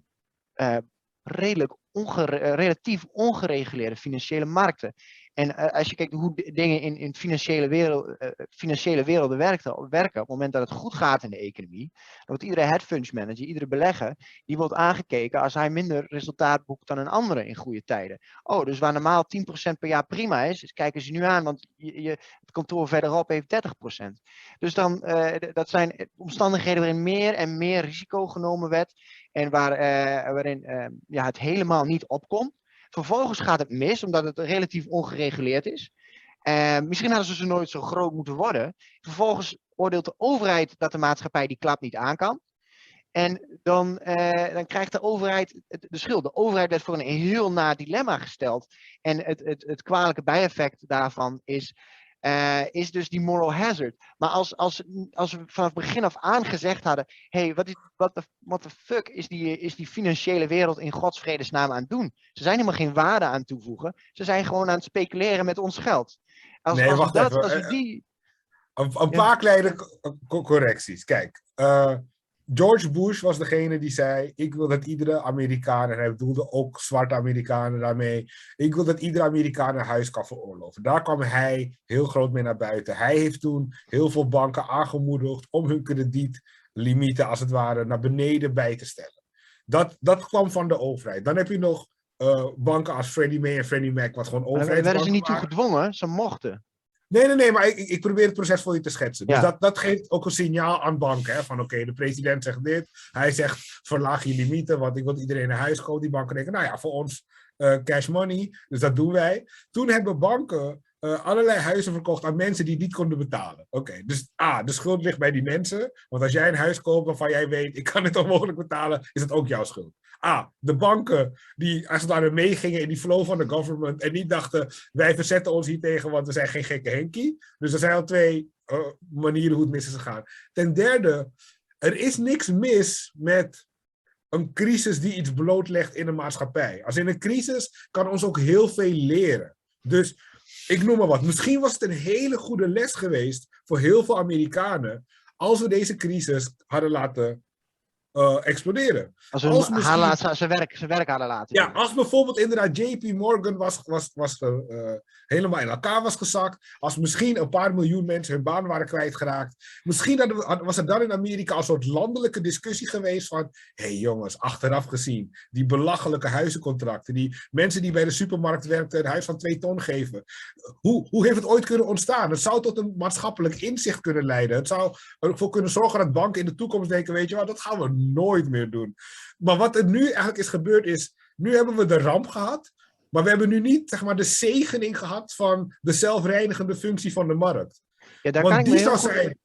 redelijk ongere relatief ongereguleerde financiële markten. En uh, als je kijkt hoe dingen in, in financiële, wereld, uh, financiële werelden werken, werken, op het moment dat het goed gaat in de economie, dan wordt iedere hedge manager, iedere belegger, die wordt aangekeken als hij minder resultaat boekt dan een andere in goede tijden. Oh, dus waar normaal 10% per jaar prima is, is kijken ze nu aan, want je, het kantoor verderop heeft 30%. Dus dan, dat zijn omstandigheden waarin meer en meer risico genomen werd en waar, waarin ja, het helemaal niet opkomt. Vervolgens gaat het mis, omdat het relatief ongereguleerd is. Uh, misschien hadden ze ze nooit zo groot moeten worden. Vervolgens oordeelt de overheid dat de maatschappij die klap niet aan kan. En dan, uh, dan krijgt de overheid de schuld. De overheid werd voor een heel na dilemma gesteld. En het, het, het kwalijke bijeffect daarvan is uh, is dus die moral hazard. Maar als, als, als we vanaf begin af aan gezegd hadden: hey, wat, is, wat, what the fuck is die, is die financiële wereld in Gods vredesnaam aan het doen? Ze zijn helemaal geen waarde aan toevoegen. Ze zijn gewoon aan het speculeren met ons geld. Als, nee, als wacht dat, even. Als we die... Een, een paar kleine correcties. Kijk, uh, George Bush was degene die zei: Ik wil dat iedere Amerikaan, en hij bedoelde ook zwarte Amerikanen daarmee, ik wil dat iedere Amerikaan een huis kan veroorloven. Daar kwam hij heel groot mee naar buiten. Hij heeft toen heel veel banken aangemoedigd om hun kredietlimieten, als het ware, naar beneden bij te stellen. Dat, dat kwam van de overheid. Dan heb je nog uh, banken als Freddie Mae en Freddie Mac, wat gewoon overheid. Werden ze niet toe gedwongen? Ze mochten. Nee, nee, nee, maar ik, ik probeer het proces voor je te schetsen. Dus dat, dat geeft ook een signaal aan banken. Hè, van oké, de president zegt dit. Hij zegt verlaag je limieten, want ik wil iedereen een huis kopen. Die banken denken, nou ja, voor ons uh, cash money. Dus dat doen wij. Toen hebben banken uh, allerlei huizen verkocht aan mensen die niet konden betalen. Oké, dus A, de schuld ligt bij die mensen. Want als jij een huis koopt waarvan jij weet, ik kan het onmogelijk betalen, is het ook jouw schuld. A, de banken die als het ware meegingen in die flow van de government en niet dachten, wij verzetten ons hier tegen, want we zijn geen gekke Henkie. Dus er zijn al twee uh, manieren hoe het mis is gegaan. Ten derde, er is niks mis met een crisis die iets blootlegt in een maatschappij. Als in een crisis kan ons ook heel veel leren. Dus ik noem maar wat. Misschien was het een hele goede les geweest voor heel veel Amerikanen als we deze crisis hadden laten uh, exploderen. Als, als misschien... zijn, werk, zijn werk hadden laten. Ja, als bijvoorbeeld inderdaad JP Morgan was, was, was uh, helemaal in elkaar was gezakt. Als misschien een paar miljoen mensen hun baan waren kwijtgeraakt. Misschien was er dan in Amerika een soort landelijke discussie geweest van... Hé hey jongens, achteraf gezien, die belachelijke huizencontracten. Die mensen die bij de supermarkt werkten een huis van twee ton geven. Hoe, hoe heeft het ooit kunnen ontstaan? Het zou tot een maatschappelijk inzicht kunnen leiden. Het zou ervoor kunnen zorgen dat banken in de toekomst denken... Weet je wat, dat gaan we nooit meer doen. Maar wat er nu eigenlijk is gebeurd is, nu hebben we de ramp gehad, maar we hebben nu niet zeg maar, de zegening gehad van de zelfreinigende functie van de markt. Ja, daar kan ik me heel goed... zijn...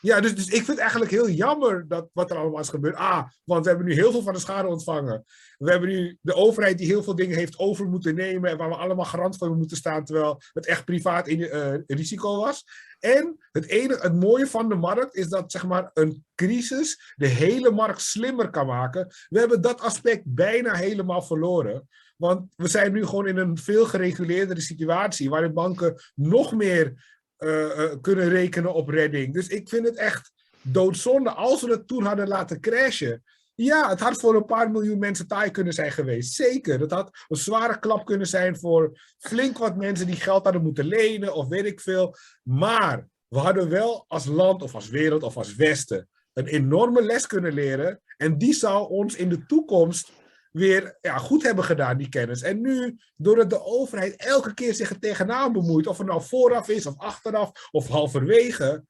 Ja, dus, dus ik vind het eigenlijk heel jammer dat wat er allemaal is gebeurd. Ah, want we hebben nu heel veel van de schade ontvangen. We hebben nu de overheid die heel veel dingen heeft over moeten nemen en waar we allemaal garant voor moeten staan, terwijl het echt privaat in, uh, risico was. En het, enige, het mooie van de markt is dat zeg maar, een crisis de hele markt slimmer kan maken. We hebben dat aspect bijna helemaal verloren. Want we zijn nu gewoon in een veel gereguleerdere situatie, waarin banken nog meer uh, kunnen rekenen op redding. Dus ik vind het echt doodzonde als we het toen hadden laten crashen. Ja, het had voor een paar miljoen mensen taai kunnen zijn geweest. Zeker. Dat had een zware klap kunnen zijn voor flink wat mensen die geld hadden moeten lenen of weet ik veel. Maar we hadden wel als land of als wereld of als Westen een enorme les kunnen leren. En die zou ons in de toekomst weer ja, goed hebben gedaan, die kennis. En nu, doordat de overheid elke keer zich er tegenaan bemoeit, of het nou vooraf is, of achteraf, of halverwege,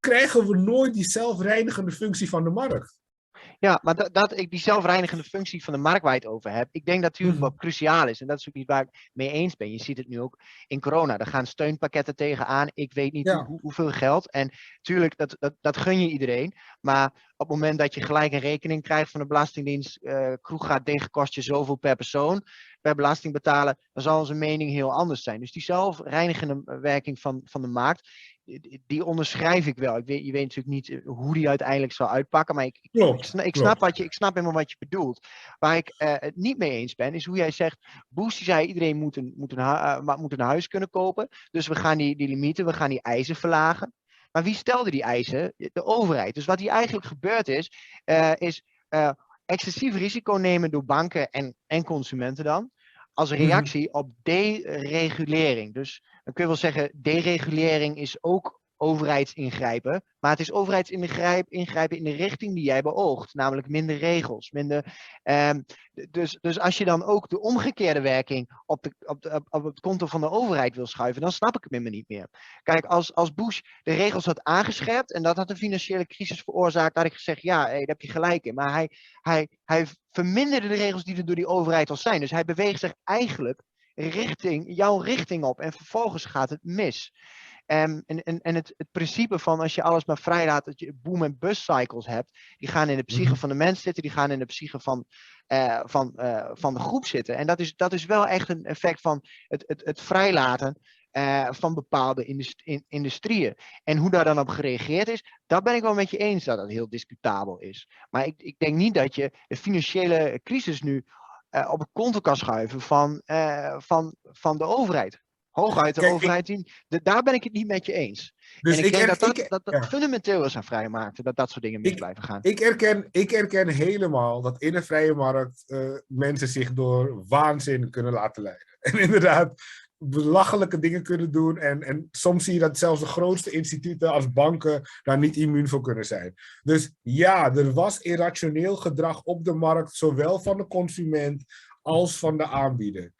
krijgen we nooit die zelfreinigende functie van de markt. Ja, maar dat, dat, ik die zelfreinigende functie van de markt waar je het over hebt, ik denk dat natuurlijk mhm. wat cruciaal is. En dat is ook niet waar ik mee eens ben. Je ziet het nu ook in corona. Er gaan steunpakketten tegenaan. Ik weet niet hoe, hoeveel geld. En natuurlijk, dat, dat, dat gun je iedereen. Maar op het moment dat je gelijk een rekening krijgt van de Belastingdienst, uh, kroeg gaat dicht, kost je zoveel per persoon, per belasting betalen, dan zal onze mening heel anders zijn. Dus die zelfreinigende werking van, van de markt, die onderschrijf ik wel. Ik weet, je weet natuurlijk niet eh, hoe die uiteindelijk zal uitpakken, maar ik, ik, ik, snap, wat je, ik snap helemaal wat je bedoelt. Waar ik uh, het niet mee eens ben, is hoe jij zegt, Boost zei iedereen moet een, moet, een, uh, moet een huis kunnen kopen, dus we gaan die, die limieten, we gaan die eisen verlagen. Maar wie stelde die eisen? De overheid. Dus wat hier eigenlijk gebeurd is, uh, is excessief risico nemen door banken en, en consumenten dan als mhm. reactie op deregulering. Dus dan kun je wel zeggen, deregulering is ook overheidsingrijpen. Maar het is overheidsingrijpen in de richting die jij beoogt. Namelijk minder regels. Minder, um, dus, dus als je dan ook de omgekeerde werking op, de, op, de, op het konto van de overheid wil schuiven, dan snap ik het me niet meer. Kijk, als, als Bush de regels had aangescherpt en dat had een financiële crisis veroorzaakt, had ik gezegd, ja, daar heb je gelijk in. Maar hij, hij, hij verminderde de regels die er door die overheid al zijn. Dus hij beweegt zich eigenlijk richting, jouw richting op en vervolgens gaat het mis. Um, en en, en het, het principe van als je alles maar vrij laat, dat je boom- en bust cycles hebt, die gaan in de psyche mhm. van de mens zitten, die gaan in de psyche van, uh, van, uh, van de groep zitten. En dat is, dat is wel echt een effect van het, het, het vrijlaten uh, van bepaalde indust in, industrieën. En hoe daar dan op gereageerd is, dat ben ik wel met je eens dat dat heel discutabel is. Maar ik, ik denk niet dat je de financiële crisis nu op het konto kan schuiven van, van, van de overheid hooguit de overheid die, daar ben ik het niet met je eens. Dus en ik, denk dat dat, dat, fundamenteel is aan vrije markten, dat dat soort dingen mis blijven gaan. Ik erken, ik erken helemaal dat in een vrije markt uh, mensen zich door waanzin kunnen laten leiden. En inderdaad belachelijke dingen kunnen doen. En, en soms zie je dat zelfs de grootste instituten als banken daar niet immuun voor kunnen zijn. Dus ja, er was irrationeel gedrag op de markt, zowel van de consument als van de aanbieder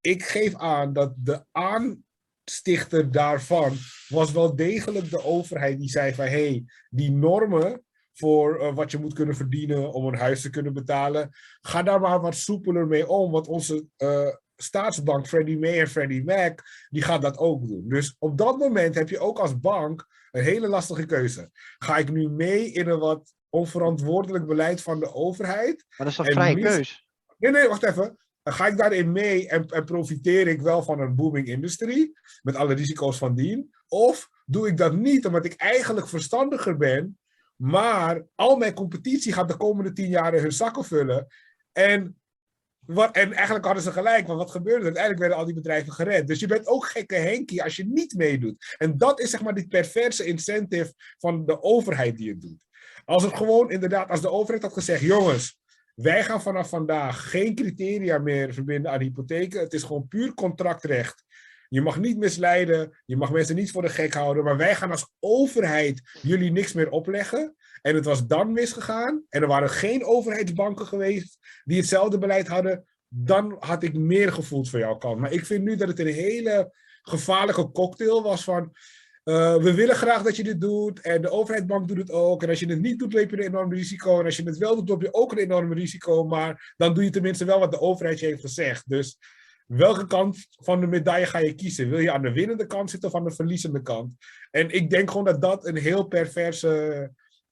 ik geef aan dat de aanstichter daarvan was wel degelijk de overheid die zei van hé, hey, die normen voor uh, wat je moet kunnen verdienen om een huis te kunnen betalen, ga daar maar wat soepeler mee om, want onze uh, staatsbank Freddie Mae en Freddie Mac, die gaat dat ook doen. Dus op dat moment heb je ook als bank een hele lastige keuze. Ga ik nu mee in een wat onverantwoordelijk beleid van de overheid? Maar dat is een vrije keus? Nee, nee, wacht even ga ik daarin mee en, profiteer ik wel van een booming industrie, met alle risico's van dien? Of doe ik dat niet, omdat ik eigenlijk verstandiger ben, maar al mijn competitie gaat de komende tien jaar hun zakken vullen. En, wat, en eigenlijk hadden ze gelijk, want wat gebeurde er? Uiteindelijk werden al die bedrijven gered. Dus je bent ook gekke Henkie als je niet meedoet. En dat is zeg maar die perverse incentive van de overheid die het doet. Als het gewoon inderdaad, als de overheid had gezegd, jongens, wij gaan vanaf vandaag geen criteria meer verbinden aan hypotheken. Het is gewoon puur contractrecht. Je mag niet misleiden, je mag mensen niet voor de gek houden, maar wij gaan als overheid jullie niks meer opleggen. En het was dan misgegaan en er waren geen overheidsbanken geweest die hetzelfde beleid hadden, dan had ik meer gevoeld van jouw kant. Maar ik vind nu dat het een hele gevaarlijke cocktail was van uh, we willen graag dat je dit doet en de overheidsbank doet het ook. En als je het niet doet, loop je een enorm risico. En als je het wel doet, loop je ook een enorm risico. Maar dan doe je tenminste wel wat de overheid je heeft gezegd. Dus welke kant van de medaille ga je kiezen? Wil je aan de winnende kant zitten of aan de verliezende kant? En ik denk gewoon dat dat een heel perverse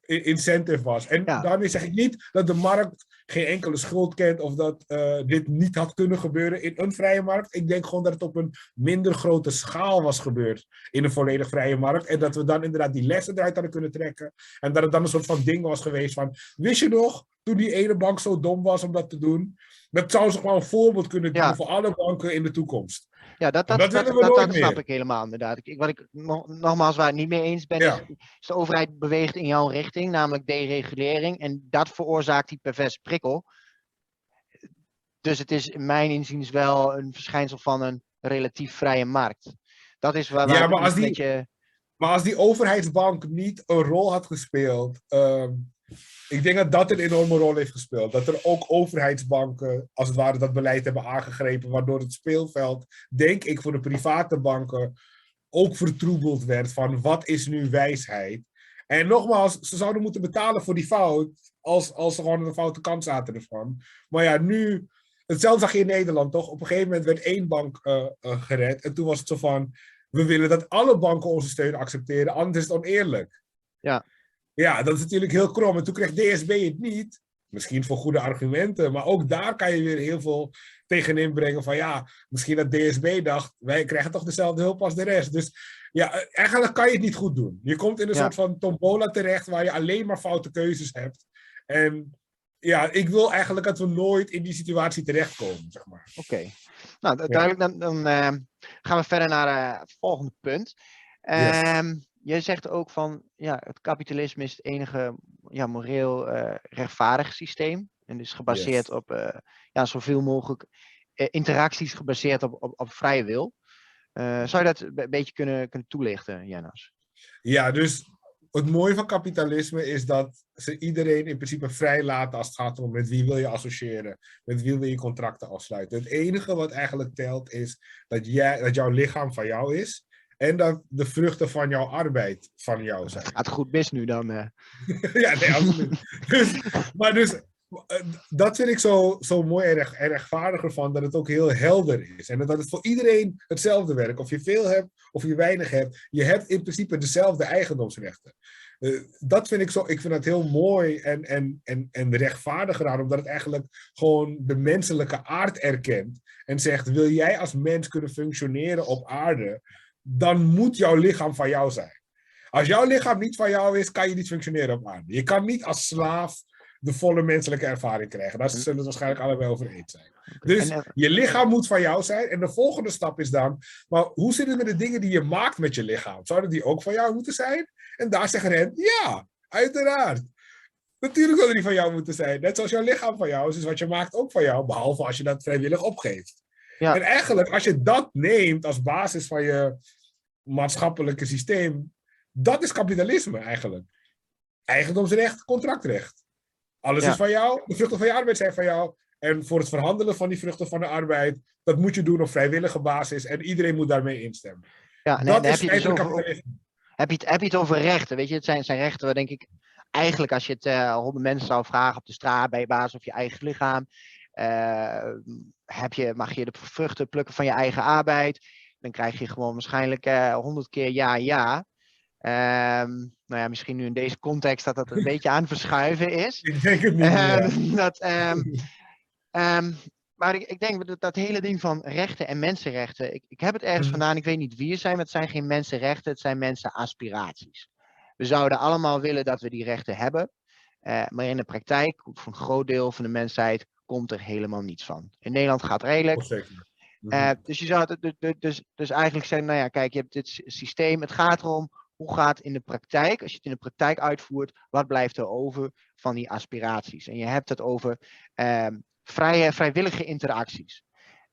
incentive was. En daarmee zeg ik niet dat de markt geen enkele schuld kent of dat uh, dit niet had kunnen gebeuren in een vrije markt. Ik denk gewoon dat het op een minder grote schaal was gebeurd in een volledig vrije markt. En dat we dan inderdaad die lessen eruit hadden kunnen trekken. En dat het dan een soort van ding was geweest van, wist je nog, toen die ene bank zo dom was om dat te doen? Dat zou zich wel een voorbeeld kunnen doen voor alle banken in de toekomst. Ja, dat, dat, dat, dat, dat snap ik helemaal inderdaad. Ik, wat ik nogmaals waar ik niet mee eens ben, is, is, de overheid beweegt in jouw richting, namelijk deregulering. En dat veroorzaakt die perverse prikkel. Dus het is in mijn inziens wel een verschijnsel van een relatief vrije markt. Dat is waar, ja, maar als die, beetje... Maar als die overheidsbank niet een rol had gespeeld, ehm, ik denk dat dat een enorme rol heeft gespeeld. Dat er ook overheidsbanken, als het ware, dat beleid hebben aangegrepen, waardoor het speelveld, denk ik, voor de private banken ook vertroebeld werd van wat is nu wijsheid. En nogmaals, ze zouden moeten betalen voor die fout, als, als ze gewoon een foute kant zaten ervan. Maar ja, nu, hetzelfde zag je in Nederland toch? Op een gegeven moment werd één bank uh, uh, gered. En toen was het zo van, we willen dat alle banken onze steun accepteren, anders is het oneerlijk. Ja. Ja, dat is natuurlijk heel krom. En toen kreeg DSB het niet. Misschien voor goede argumenten. Maar ook daar kan je weer heel veel tegenin brengen. Van ja, misschien dat DSB dacht. Wij krijgen toch dezelfde hulp als de rest. Dus ja, eigenlijk kan je het niet goed doen. Je komt in een soort van tombola terecht. Waar je alleen maar foute keuzes hebt. En ja, ik wil eigenlijk dat we nooit in die situatie terechtkomen. Zeg maar. Oké. Nou, duidelijk. Dan, dan uh, gaan we verder naar uh, het volgende punt. Um, Jij zegt ook van ja, het kapitalisme is het enige ja, moreel uh, rechtvaardig systeem. En is gebaseerd op uh, ja, zoveel mogelijk uh, interacties gebaseerd op, op, op vrije wil. zou je dat een beetje kunnen, kunnen toelichten, Janas? Ja, dus het mooie van kapitalisme is dat ze iedereen in principe vrij laten als het gaat om met wie wil je associëren, met wie wil je contracten afsluiten. Het enige wat eigenlijk telt is dat, jij, dat jouw lichaam van jou is en dat de vruchten van jouw arbeid van jou zijn. Gaat goed mis nu dan. Uh. ja, nee, absoluut. dus, maar dus, eh, dat vind ik zo, zo mooi en, recht, rechtvaardiger van, dat het ook heel helder is. En dat het voor iedereen hetzelfde werkt. Of je veel hebt, of je weinig hebt. Je hebt in principe dezelfde eigendomsrechten. Uh, dat vind ik zo, ik vind dat heel mooi en, en, en, en rechtvaardig aan, omdat het eigenlijk gewoon de menselijke aard erkent. En zegt, wil jij als mens kunnen functioneren op aarde, dan moet jouw lichaam van jou zijn. Als jouw lichaam niet van jou is, kan je niet functioneren op aarde. Je kan niet als slaaf de volle menselijke ervaring krijgen. Daar zullen we waarschijnlijk allebei over eens zijn. Dus eh, je lichaam moet van jou zijn. En de volgende stap is dan, maar hoe zit het met de dingen die je maakt met je lichaam? Zouden die ook van jou moeten zijn? En daar zeggen hen, ja, uiteraard. Natuurlijk zouden die van jou moeten zijn. Net zoals jouw lichaam van jou is, is wat je maakt ook van jou. Behalve als je dat vrijwillig opgeeft. Ja. En eigenlijk, als je dat neemt als basis van je maatschappelijke systeem, dat is kapitalisme eigenlijk. Eigendomsrecht, contractrecht. Alles is van jou, de vruchten van je arbeid zijn van jou. En voor het verhandelen van die vruchten van de arbeid, dat moet je doen op vrijwillige basis en iedereen moet daarmee instemmen. Ja, nee, dat is heb, je dus over, heb, je het, heb je het over rechten? Weet je, het zijn, zijn rechten waar denk ik, eigenlijk als je het uh, honderd mensen zou vragen op de straat bij je baas of je eigen lichaam, uh, heb je, mag je de vruchten plukken van je eigen arbeid? Dan krijg je gewoon waarschijnlijk eh, honderd keer ja, ja. Um, nou ja, misschien nu in deze context dat dat een beetje aan verschuiven is. Ik denk het niet. Uh, dat, um, um, maar ik, ik, denk dat dat hele ding van rechten en mensenrechten. Ik, ik heb het ergens mm. vandaan, ik weet niet wie het zijn, maar het zijn geen mensenrechten, het zijn mensenaspiraties. We zouden allemaal willen dat we die rechten hebben. Uh, maar in de praktijk, voor een groot deel van de mensheid, komt er helemaal niets van. In Nederland gaat redelijk. Uh, dus je zou het dus, dus eigenlijk zeggen, nou ja, kijk, je hebt dit systeem. Het gaat erom, hoe gaat het in de praktijk, als je het in de praktijk uitvoert, wat blijft er over van die aspiraties? En je hebt het over um, vrije, vrijwillige interacties.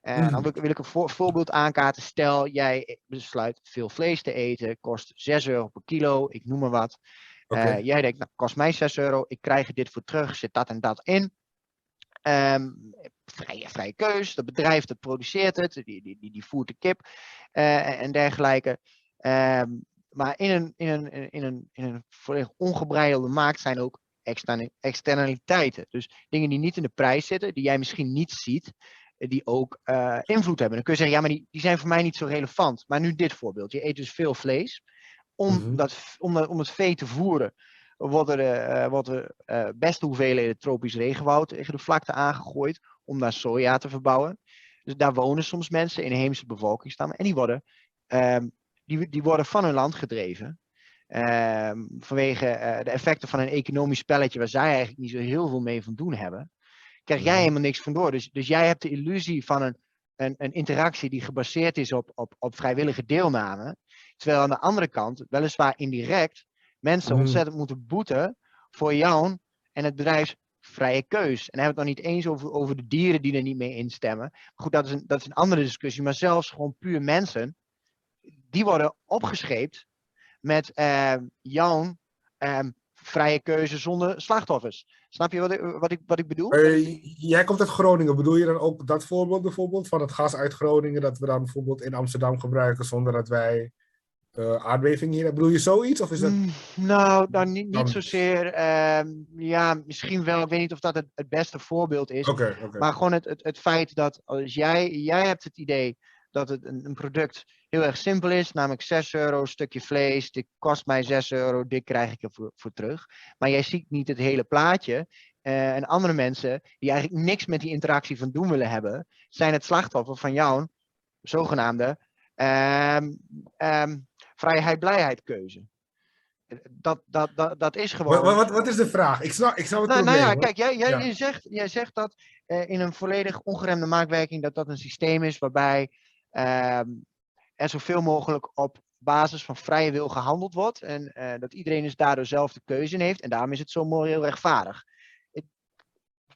En uh, dan wil, wil, ik een voorbeeld aankaarten. Stel, jij besluit veel vlees te eten, kost 6 euro per kilo, ik noem maar wat. Okay. Uh, jij denkt, nou, kost mij 6 euro, ik krijg er dit voor terug, zit dat en dat in. Um, vrije, vrije keus. Dat bedrijf dat produceert het, die, die, die, die voert de kip uh, en dergelijke. Um, maar in een, in, een, in, een, in een volledig ongebreidelde markt zijn ook externaliteiten. Dus dingen die niet in de prijs zitten, die jij misschien niet ziet, die ook invloed hebben. Dan kun je zeggen, ja, maar die, die zijn voor mij niet zo relevant. Maar nu dit voorbeeld. Je eet dus veel vlees. Om, mhm. dat, om, om het vee te voeren worden er, worden beste hoeveelheden tropisch regenwoud tegen de vlakte aangegooid om daar soja te verbouwen. Dus daar wonen soms mensen, inheemse bevolkingsstammen, en die worden, um, die, die worden van hun land gedreven. Um, vanwege uh, de effecten van een economisch spelletje waar zij eigenlijk niet zo heel veel mee van doen hebben, krijg jij helemaal niks van door. Dus, dus jij hebt de illusie van een, een, een interactie die gebaseerd is op, op, op vrijwillige deelname. Terwijl aan de andere kant, weliswaar indirect, mensen mm. ontzettend moeten boeten voor jou en het bedrijfs vrije keus. En dan hebben het nog niet eens over, over de dieren die er niet mee instemmen. Goed, dat is, een, dat is een andere discussie. Maar zelfs gewoon puur mensen, die worden opgescheept met uh, jouw uh, vrije keuze zonder slachtoffers. Snap je wat ik, wat ik, wat ik bedoel? Uh, jij komt uit Groningen. Bedoel je dan ook dat voorbeeld bijvoorbeeld van het gas uit Groningen dat we dan bijvoorbeeld in Amsterdam gebruiken zonder dat wij uh, aardbeving hier. Bedoel je zoiets? Of is dat... Mm, nou, nou, niet, niet zozeer. Uh, ja, misschien wel. Ik weet niet of dat het, het beste voorbeeld is. Okay, okay. Maar gewoon het, het, het feit dat als jij, jij hebt het idee dat het een, een product heel erg simpel is, namelijk 6 euro, stukje vlees, dit kost mij 6 euro, dit krijg ik ervoor voor terug. Maar jij ziet niet het hele plaatje. Uh, en andere mensen die eigenlijk niks met die interactie van doen willen hebben, zijn het slachtoffer van jouw zogenaamde um, um, vrijheid, blijheid keuze. Dat, dat, dat, dat is gewoon. Wat, wat, wat is de vraag? Ik snap, ik snap het nou, probleem. Nou ja, kijk, jij, jij, zegt, jij zegt dat uh, in een volledig ongeremde maakwerking dat dat een systeem is waarbij uh, er zoveel mogelijk op basis van vrije wil gehandeld wordt. En uh, dat iedereen dus daardoor zelf de keuze in heeft. En daarom is het zo moreel rechtvaardig.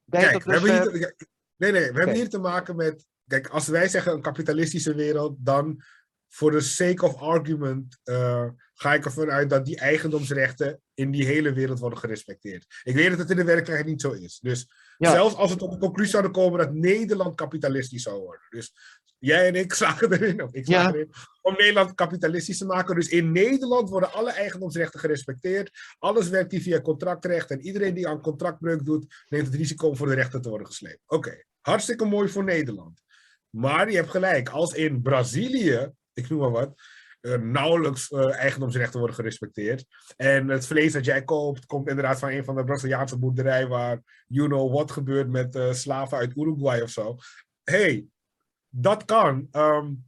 Kijk, we dus, hebben hier, nee, nee, we hebben hier te maken met. Kijk, als wij zeggen een kapitalistische wereld, dan voor de sake of argument uh, ga ik ervan uit dat die eigendomsrechten in die hele wereld worden gerespecteerd. Ik weet dat het in de werkelijkheid niet zo is. Dus zelfs als we tot de conclusie zouden komen dat Nederland kapitalistisch zou worden. Dus jij en ik slagen erin, of ik erin, om Nederland kapitalistisch te maken. Dus in Nederland worden alle eigendomsrechten gerespecteerd. Alles werkt hier via contractrecht. En iedereen die aan contractbreuk doet, neemt het risico om voor de rechter te worden gesleept. Oké, hartstikke mooi voor Nederland. Maar je hebt gelijk, als in Brazilië ik noem maar wat, uh, nauwelijks uh, eigendomsrechten worden gerespecteerd. En het vlees dat jij koopt, komt inderdaad van een van de Braziliaanse boerderijen waar you know what gebeurt met uh, slaven uit Uruguay of zo. hey, dat kan. Um,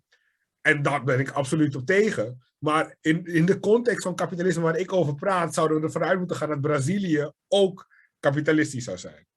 en daar ben ik absoluut op tegen. Maar in, in de context van kapitalisme waar ik over praat, zouden we ervan uit moeten gaan dat Brazilië ook kapitalistisch zou zijn.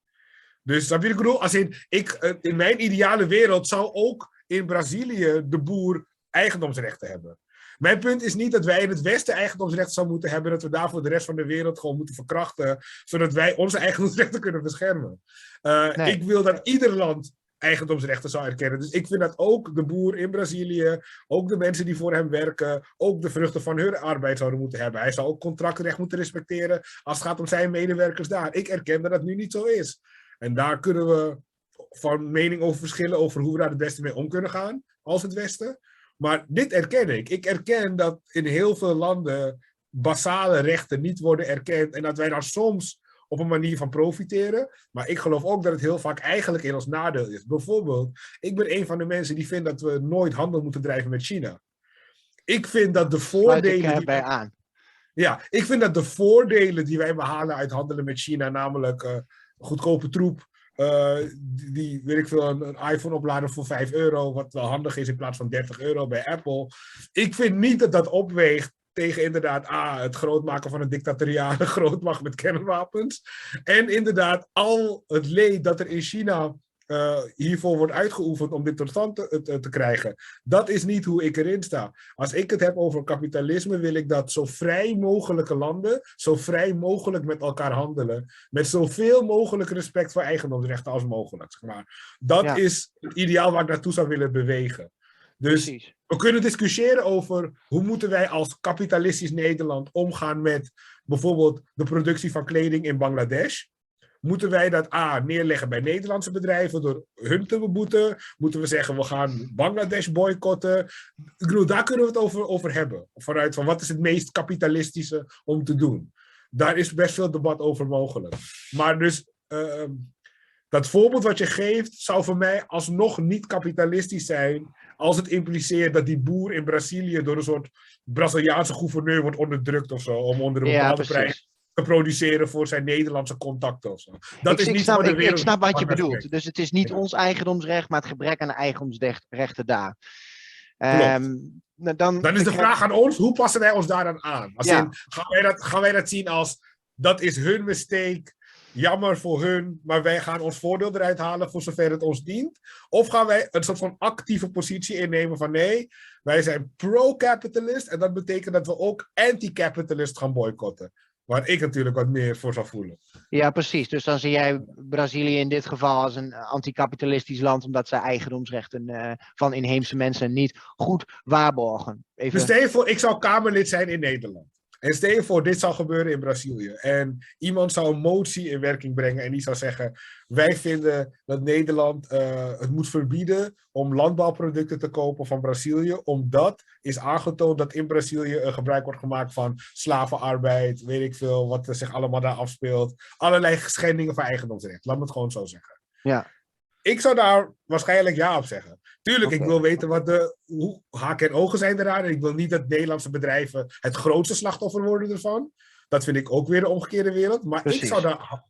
Dus dat ik bedoel? Als in, ik, in mijn ideale wereld zou ook in Brazilië de boer eigendomsrechten hebben. Mijn punt is niet dat wij in het Westen eigendomsrechten zouden moeten hebben, dat we daarvoor de rest van de wereld gewoon moeten verkrachten, zodat wij onze eigendomsrechten kunnen beschermen. Uh, Ik wil dat ieder land eigendomsrechten zou erkennen. Dus ik vind dat ook de boer in Brazilië, ook de mensen die voor hem werken, ook de vruchten van hun arbeid zouden moeten hebben. Hij zou ook contractrecht moeten respecteren als het gaat om zijn medewerkers daar. Ik erken dat dat nu niet zo is. En daar kunnen we van mening over verschillen over hoe we daar het beste mee om kunnen gaan als het Westen. Maar dit erken ik. Ik erken dat in heel veel landen basale rechten niet worden erkend en dat wij daar soms op een manier van profiteren. Maar ik geloof ook dat het heel vaak eigenlijk in ons nadeel is. Bijvoorbeeld, ik ben een van de mensen die vindt dat we nooit handel moeten drijven met China. Ik vind dat de voordelen. Die wij, aan. Ja, ik vind dat de voordelen die wij behalen uit handelen met China, namelijk uh, goedkope troep, uh, die, weet ik veel, een, iPhone opladen voor 5 euro, wat wel handig is in plaats van 30 euro bij Apple. Ik vind niet dat dat opweegt tegen inderdaad ah, het grootmaken van een dictatoriale grootmacht met kernwapens. En inderdaad al het leed dat er in China uh, hiervoor wordt uitgeoefend om dit tot stand te, te, te, krijgen. Dat is niet hoe ik erin sta. Als ik het heb over kapitalisme, wil ik dat zo vrij mogelijke landen zo vrij mogelijk met elkaar handelen. Met zoveel mogelijk respect voor eigendomsrechten als mogelijk. Zeg maar. Dat is het ideaal waar ik naartoe zou willen bewegen. Dus we kunnen discussiëren over hoe moeten wij als kapitalistisch Nederland omgaan met bijvoorbeeld de productie van kleding in Bangladesh. Moeten wij dat A neerleggen bij Nederlandse bedrijven door hun te beboeten? Moeten we zeggen we gaan Bangladesh boycotten? Ik bedoel, daar kunnen we het over, over hebben. Vanuit van wat is het meest kapitalistische om te doen? Daar is best veel debat over mogelijk. Maar dus, uh, dat voorbeeld wat je geeft zou voor mij alsnog niet kapitalistisch zijn als het impliceert dat die boer in Brazilië door een soort Braziliaanse gouverneur wordt onderdrukt of zo, om onder een bepaalde prijs te produceren voor zijn Nederlandse contacten of zo. Dat ik, is niet ik snap, ik, ik snap wat je bedoelt. Dus het is niet ons eigendomsrecht, maar het gebrek aan eigendomsrechten daar. Um, dan, dan is de vraag aan ons, hoe passen wij ons daaraan aan? Als in, gaan, wij dat, gaan wij dat zien als, dat is hun mistake, jammer voor hun, maar wij gaan ons voordeel eruit halen voor zover het ons dient? Of gaan wij een soort van actieve positie innemen van nee, wij zijn pro-capitalist en dat betekent dat we ook anti-capitalist gaan boycotten? Waar ik natuurlijk wat meer voor zou voelen. Ja, precies. Dus dan zie jij Brazilië in dit geval als een anticapitalistisch land, omdat ze eigendomsrechten uh, van inheemse mensen niet goed waarborgen. Even... Dus stel je voor, ik zou Kamerlid zijn in Nederland. En stel je voor, dit zou gebeuren in Brazilië. En iemand zou een motie in werking brengen en die zou zeggen: Wij vinden dat Nederland uh, het moet verbieden om landbouwproducten te kopen van Brazilië, omdat is aangetoond dat in Brazilië een gebruik wordt gemaakt van slavenarbeid, weet ik veel, wat er zich allemaal daar afspeelt. Allerlei schendingen van eigendomsrecht. Laat me het gewoon zo zeggen. Ja. Ik zou daar waarschijnlijk ja op zeggen. Tuurlijk, ik wil weten wat de hoe, haken en ogen zijn eraan. En ik wil niet dat Nederlandse bedrijven het grootste slachtoffer worden ervan. Dat vind ik ook weer de omgekeerde wereld. Maar ik zou daar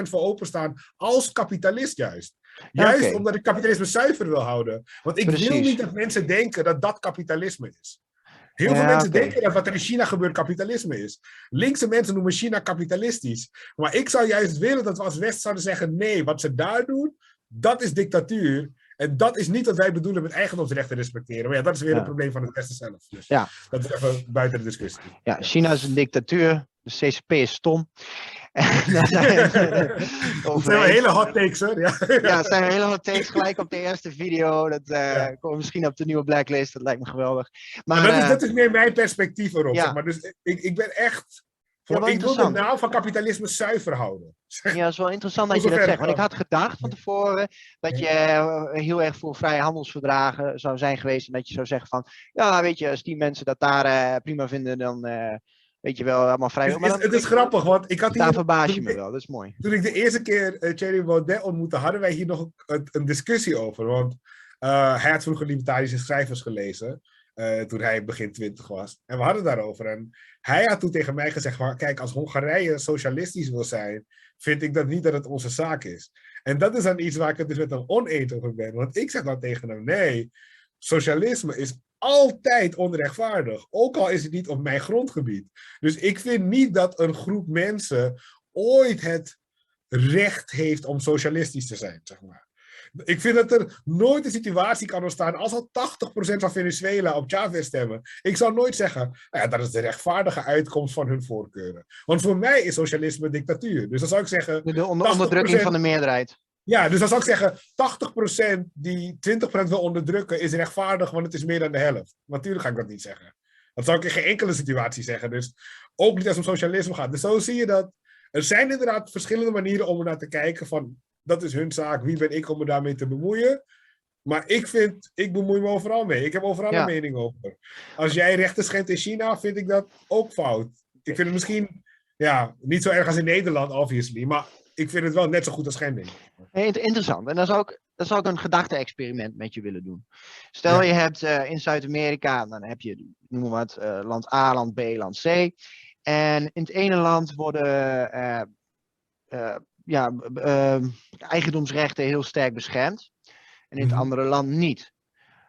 100% voor openstaan als kapitalist juist. Juist omdat ik kapitalisme zuiver wil houden. Want ik wil niet dat mensen denken dat dat kapitalisme is. Heel veel mensen denken dat wat er in China gebeurt kapitalisme is. Linkse mensen noemen China kapitalistisch. Maar ik zou juist willen dat we als West zouden zeggen: nee, wat ze daar doen, dat is dictatuur. En dat is niet wat wij bedoelen met eigendomsrechten respecteren. Maar ja, dat is weer een probleem van het Westen zelf. Dus ja. dat is even buiten de discussie. Ja, China is een dictatuur. De CCP is stom. dat zijn hele hot takes, hoor. Ja. ja, het zijn hele hot takes gelijk op de eerste video. Dat uh, komt misschien op de nieuwe blacklist. Dat lijkt me geweldig. Maar, dat, is, uh, dat is meer mijn perspectief erop. Ja. Zeg maar. Dus ik, ik ben echt ja, ik wil de naam van kapitalisme zuiver houden. Ja, dat is wel interessant dat je dat zegt. Want ik had gedacht van tevoren dat je eh, heel erg voor vrije handelsverdragen zou zijn geweest. En dat je zou zeggen van, ja, weet je, als die mensen dat daar uh, prima vinden, dan uh, weet je wel, allemaal vrij. Het, is, het is grappig, want ik had hier... Daar verbaas je me wel, dat is mooi. Toen ik de eerste keer uh, Thierry Baudet ontmoette, hadden wij hier nog een, een discussie over. Want hij had vroeger libertarische schrijvers gelezen. Uh, toen hij begin twintig was. En we hadden daarover. En hij had toen tegen mij gezegd: van, Kijk, als Hongarije socialistisch wil zijn, vind ik dat niet dat het onze zaak is. En dat is dan iets waar ik het dus met hem oneens over ben. Want ik zeg dan tegen hem: Nee, socialisme is altijd onrechtvaardig. Ook al is het niet op mijn grondgebied. Dus ik vind niet dat een groep mensen ooit het recht heeft om socialistisch te zijn, zeg maar. Ik vind dat er nooit een situatie kan ontstaan als al 80% van Venezuela op Chavez stemmen. Ik zou nooit zeggen, nou ja, dat is de rechtvaardige uitkomst van hun voorkeuren. Want voor mij is socialisme dictatuur. Dus dan zou ik zeggen... De onderdrukking van de meerderheid. Ja, dus dan zou ik zeggen, 80% die 20% wil onderdrukken is rechtvaardig, want het is meer dan de helft. Natuurlijk ga ik dat niet zeggen. Dat zou ik in geen enkele situatie zeggen. Dus ook niet als het om socialisme gaat. Dus zo zie je dat. Er zijn inderdaad verschillende manieren om er naar te kijken van dat is hun zaak. Wie ben ik om me daarmee te bemoeien? Maar ik vind, ik bemoei me overal mee. Ik heb overal een mening over. Als jij rechten schendt in China, vind ik dat ook fout. Ik vind het misschien, ja, niet zo erg als in Nederland, obviously. Maar ik vind het wel net zo goed als schending. interessant. En dan zou ik, dan zou ik een gedachte-experiment met je willen doen. Stel je hebt uh, in Zuid-Amerika, dan heb je, noem maar wat, uh, land A, land B, land C. En in het ene land worden uh, ja, uh, eigendomsrechten heel sterk beschermd. En in het mhm. andere land niet.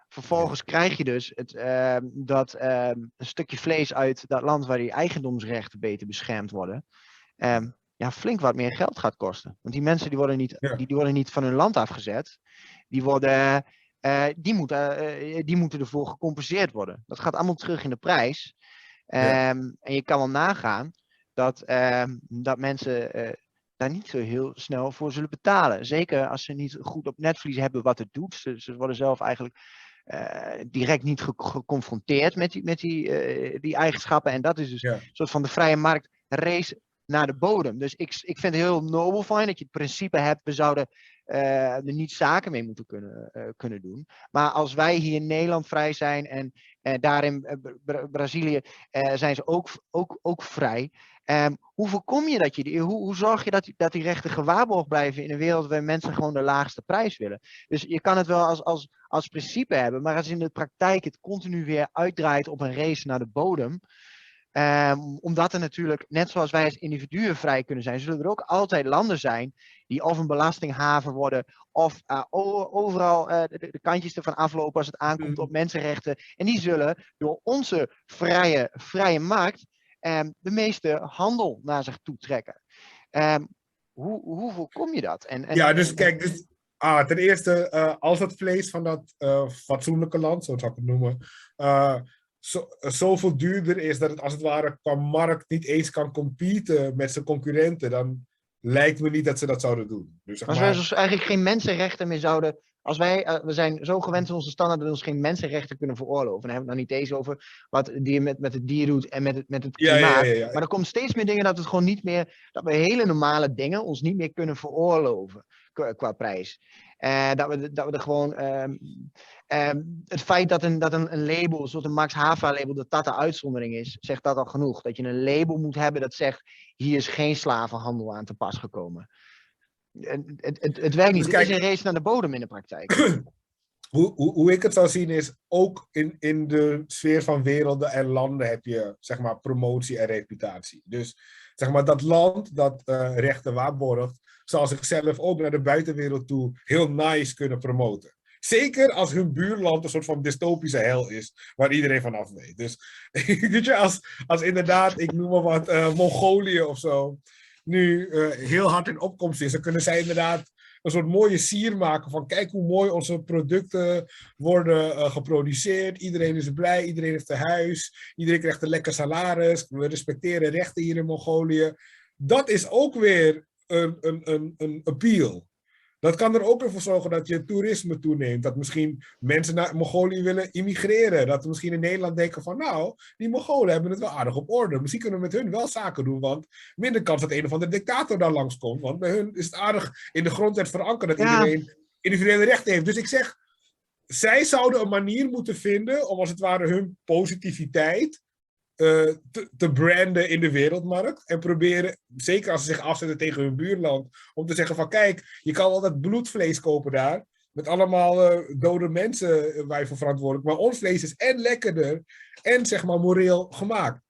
Vervolgens krijg je dus het, uh, dat uh, een stukje vlees uit dat land waar die eigendomsrechten beter beschermd worden, ehm, ja, flink wat meer geld gaat kosten. Want die mensen die worden niet, die, die, worden niet van hun land afgezet. Die, worden, uh, die, moeten, uh, die moeten ervoor gecompenseerd worden. Dat gaat allemaal terug in de prijs. Ja. Ehm, en je kan wel nagaan dat, dat mensen uh, daar niet zo heel snel voor zullen betalen. Zeker als ze niet goed op netvlies hebben wat het doet. Ze, ze worden zelf eigenlijk uh, direct niet ge geconfronteerd met die, met die, uh, die eigenschappen. En dat is dus een soort van de vrije markt race naar de bodem. Dus ik, ik vind het heel nobel van dat je het principe hebt, we zouden uh, er niet zaken mee moeten kunnen, uh, kunnen doen. Maar als wij hier in Nederland vrij zijn en uh, daar in Bra Brazilië zijn ze ook, ook, ook vrij. Um, hoe voorkom je dat je die, hoe, hoe zorg je dat die, dat die rechten gewaarborgd blijven in een wereld waar mensen gewoon de laagste prijs willen? Dus je kan het wel als, als, als principe hebben, maar als in de praktijk het continu weer uitdraait op een race naar de bodem, Um, omdat er natuurlijk, net zoals wij als individuen vrij kunnen zijn, zullen er ook altijd landen zijn die of een belastinghaven worden, of uh, overal uh, de, de, kantjes ervan aflopen als het aankomt mm. op mensenrechten. En die zullen door onze vrije, vrije markt um, de meeste handel naar zich toe trekken. Um, hoe, hoe voorkom je dat? En, en, ja, dus kijk, dus, ah, ten eerste, uh, als het vlees van dat fatsoenlijke land, zo zou ik het noemen, zo, zoveel duurder is dat het als het ware qua markt niet eens kan competen met zijn concurrenten, dan lijkt me niet dat ze dat zouden doen. Dus zeg maar... Als dus eigenlijk geen mensenrechten meer zouden. Als wij, uh, we zijn zo gewend in onze standaard dat we ons geen mensenrechten kunnen veroorloven. Dan hebben we het nou niet eens over wat die met, met het dier doet en met het, met het klimaat. Ja, ja, ja, maar er komt steeds meer dingen dat het gewoon niet meer, dat we hele normale dingen ons niet meer kunnen veroorloven qua, qua prijs. Uh, dat, we, dat we er gewoon. Um, um, het feit dat een, dat een, een label, zoals een Max Havelaar label, dat dat de uitzondering is, zegt dat al genoeg. Dat je een label moet hebben dat zegt: hier is geen slavenhandel aan te pas gekomen. Het, het, het, het werkt niet. Dus kijk, het is een race naar de bodem in de praktijk. Hoe, hoe, hoe, ik het zou zien is, ook in, in de sfeer van werelden en landen heb je zeg maar, promotie en reputatie. Dus zeg maar, dat land dat uh, rechten waarborgt, zal zichzelf ook naar de buitenwereld toe heel nice kunnen promoten. Zeker als hun buurland een soort van dystopische hel is, waar iedereen vanaf weet. Dus weet je, als, als inderdaad, ik noem maar wat, uh, Mongolië of zo, nu uh, heel hard in opkomst is, dan kunnen zij inderdaad een soort mooie sier maken van kijk hoe mooi onze producten worden uh, geproduceerd. Iedereen is blij, iedereen heeft een huis, iedereen krijgt een lekker salaris. We respecteren rechten hier in Mongolië. Dat is ook weer een, een, een, een appeal. Dat kan er ook voor zorgen dat je toerisme toeneemt. Dat misschien mensen naar Mongolië willen immigreren. Dat we misschien in Nederland denken van nou, die Mongolen hebben het wel aardig op orde. Misschien kunnen we met hun wel zaken doen. Want minder kans dat een of andere dictator daar langskomt. Want bij hun is het aardig in de grondwet verankerd dat iedereen individuele rechten heeft. Dus ik zeg, zij zouden een manier moeten vinden om als het ware hun positiviteit uh, te, branden in de wereldmarkt. En proberen, zeker als ze zich afzetten tegen hun buurland, om te zeggen van kijk, je kan al dat bloedvlees kopen daar. Met allemaal uh, dode mensen waar je voor verantwoordelijk. Maar ons vlees is en lekkerder en zeg maar moreel gemaakt.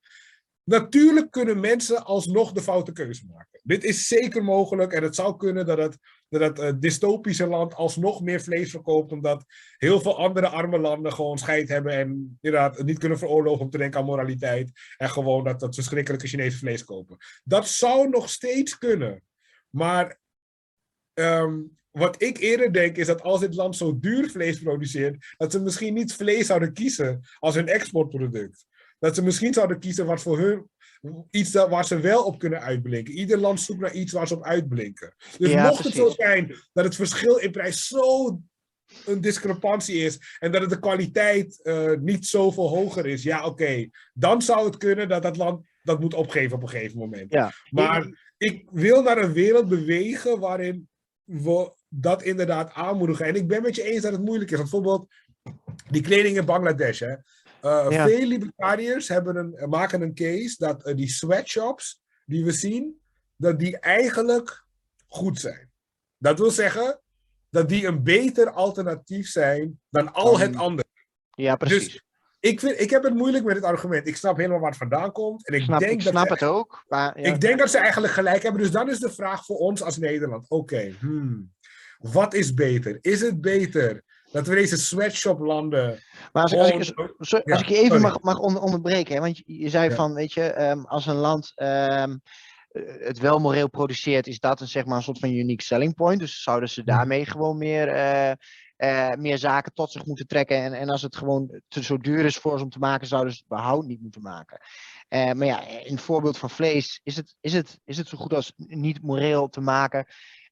Natuurlijk kunnen mensen alsnog de foute keuze maken. Dit is zeker mogelijk en het zou kunnen dat het, dat het uh, dystopische land alsnog meer vlees verkoopt, omdat heel veel andere arme landen gewoon scheid hebben en inderdaad niet kunnen veroorloven om te denken aan moraliteit en gewoon dat, dat verschrikkelijke Chinese vlees kopen. Dat zou nog steeds kunnen. Maar um, wat ik eerder denk is dat als dit land zo duur vlees produceert, dat ze misschien niet vlees zouden kiezen als hun exportproduct. Dat ze misschien zouden kiezen wat voor hun iets waar ze wel op kunnen uitblinken. Ieder land zoekt naar iets waar ze op uitblinken. Dus mocht het zo zijn dat het verschil in prijs zo een discrepantie is en dat het de kwaliteit uh, niet zoveel hoger is, ja oké, dan zou het kunnen dat dat land dat moet opgeven op een gegeven moment. Ja. Maar ik wil naar een wereld bewegen waarin we dat inderdaad aanmoedigen. En ik ben met je eens dat het moeilijk is. Want bijvoorbeeld die kleding in Bangladesh. Hè. Uh, Veel libertariërs hebben een, maken een case dat uh, die sweatshops die we zien, dat die eigenlijk goed zijn. Dat wil zeggen dat die een beter alternatief zijn dan al het andere. Ja, precies. Dus ik, vind, ik heb het moeilijk met het argument. Ik snap helemaal waar het vandaan komt. En ik, snap, denk ik snap het ook. Maar, ja. Ik denk dat ze eigenlijk gelijk hebben. Dus dan is de vraag voor ons als Nederland. Oké, hmm, wat is beter? Is het beter dat we deze sweatshop landen. Maar als, als, ik, als, als ik je even mag, mag onderbreken, hè, want je, je zei van, weet je, um, als een land um, het wel moreel produceert, is dat een, zeg maar, een soort van unique selling point. Dus zouden ze daarmee gewoon meer, uh, uh, meer zaken tot zich moeten trekken. En, en als het gewoon te zo duur is voor ze om te maken, zouden ze het behoud niet moeten maken. Uh, maar ja, in het voorbeeld van vlees is het, is, het, is het zo goed als niet moreel te maken.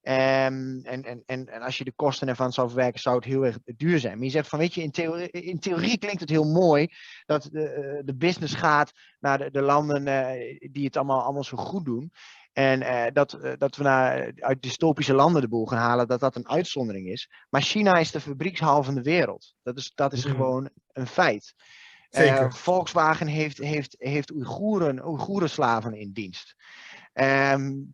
Um, en, en, en, en als je de kosten ervan zou verwerken, zou het heel erg duur zijn. Maar je zegt van, weet je, in theorie, in theorie klinkt het heel mooi dat de, eh, de business gaat naar de, de landen uh, die het allemaal, allemaal zo goed doen. En uh, dat, uh, dat we naar, uit dystopische landen de boel gaan halen, dat dat een uitzondering is. Maar China is de fabriekshal van de wereld. Dat is, dat is mm. gewoon een feit. Volkswagen heeft, heeft, heeft Oeigoeren, Oeigoerenslaven in dienst. Um,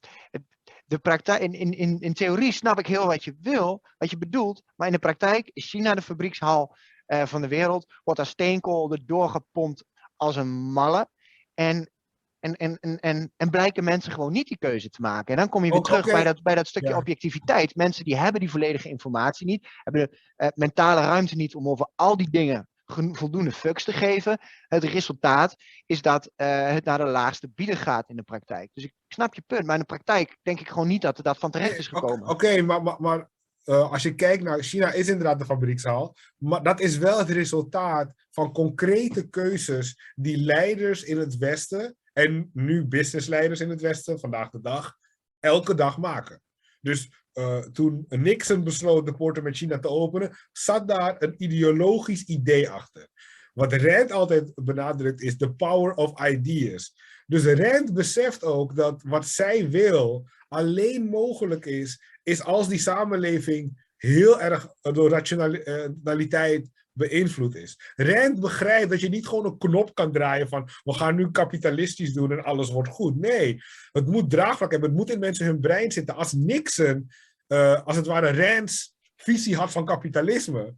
de praktijk, in, in, in, in theorie snap ik heel wat je wil, wat je bedoelt, maar in de praktijk is China de fabriekshal uh, van de wereld, wordt daar steenkool erdoor gepompt als een malle. En, en, en, en, en, en blijken mensen gewoon niet die keuze te maken. En dan kom je weer terug bij, dat, bij dat stukje objectiviteit. Mensen die hebben die volledige informatie niet, hebben de uh, mentale ruimte niet om over al die dingen voldoende fucks te geven. Het resultaat is dat uh, het naar de laagste bieden gaat in de praktijk. Dus ik snap je punt, maar in de praktijk denk ik gewoon niet dat er dat van terecht is gekomen. Oké, okay, maar, maar, maar uh, als je kijkt naar China is inderdaad de fabriekshaal, maar dat is wel het resultaat van concrete keuzes die leiders in het Westen en nu businessleiders in het Westen vandaag de dag elke dag maken. Dus uh, toen Nixon besloot de poorten met China te openen, zat daar een ideologisch idee achter. Wat Rand altijd benadrukt is de power of ideas. Dus Rand beseft ook dat wat zij wil alleen mogelijk is, is als die samenleving heel erg door rationaliteit beïnvloed is. Rand begrijpt dat je niet gewoon een knop kan draaien van we gaan nu kapitalistisch doen en alles wordt goed. Nee, het moet draagvlak hebben, het moet in mensen hun brein zitten. Als Nixon, uh, als het ware Rands visie had van kapitalisme,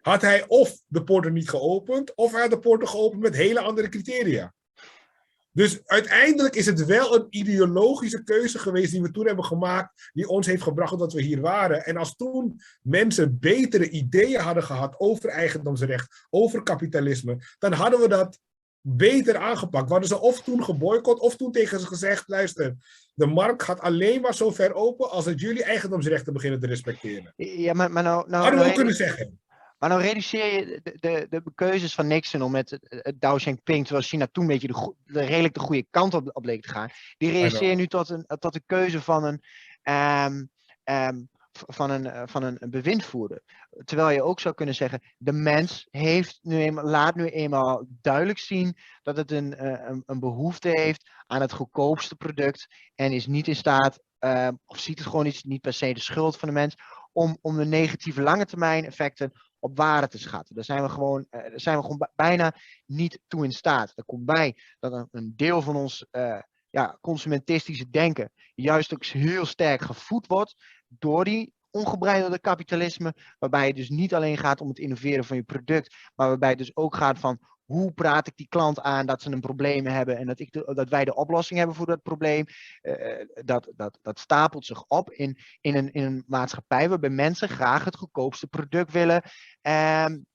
had hij of de poorten niet geopend, of hij had de poorten geopend met hele andere criteria. Dus uiteindelijk is het wel een ideologische keuze geweest die we toen hebben gemaakt, die ons heeft gebracht dat we hier waren. En als toen mensen betere ideeën hadden gehad over eigendomsrecht, over kapitalisme, dan hadden we dat beter aangepakt. We hadden ze of toen geboycott of toen tegen ze gezegd, luister, de markt gaat alleen maar zo ver open als het jullie eigendomsrechten beginnen te respecteren. Ja, maar, maar nou, nou, hadden we nou, ook kunnen zeggen. Maar dan reduceer je de, de, de keuzes van Nixon om met het Dao Xiaoping, terwijl China toen een beetje de, de redelijk de goede kant op, op bleek te gaan, die reduceer je nu tot een, tot de keuze van een, um, um, van een, van een bewindvoerder. Terwijl je ook zou kunnen zeggen, de mens heeft nu eenmaal, laat nu eenmaal duidelijk zien dat het een, een, een behoefte heeft aan het goedkoopste product en is niet in staat, um, of ziet het gewoon niet, niet per se de schuld van de mens, om, om de negatieve lange termijn effecten op waarde te schatten. Daar zijn we gewoon, daar zijn we gewoon bijna niet toe in staat. Er komt bij dat een, deel van ons uh, ja, consumentistische denken juist ook heel sterk gevoed wordt door die ongebreidelde kapitalisme, waarbij het dus niet alleen gaat om het innoveren van je product, maar waarbij het dus ook gaat van hoe praat ik die klant aan dat ze een probleem hebben en dat, ik dat wij de oplossing hebben voor dat probleem. Uh, dat, dat, dat stapelt zich op in, in, een, in een maatschappij waarbij mensen graag het goedkoopste product willen. Um,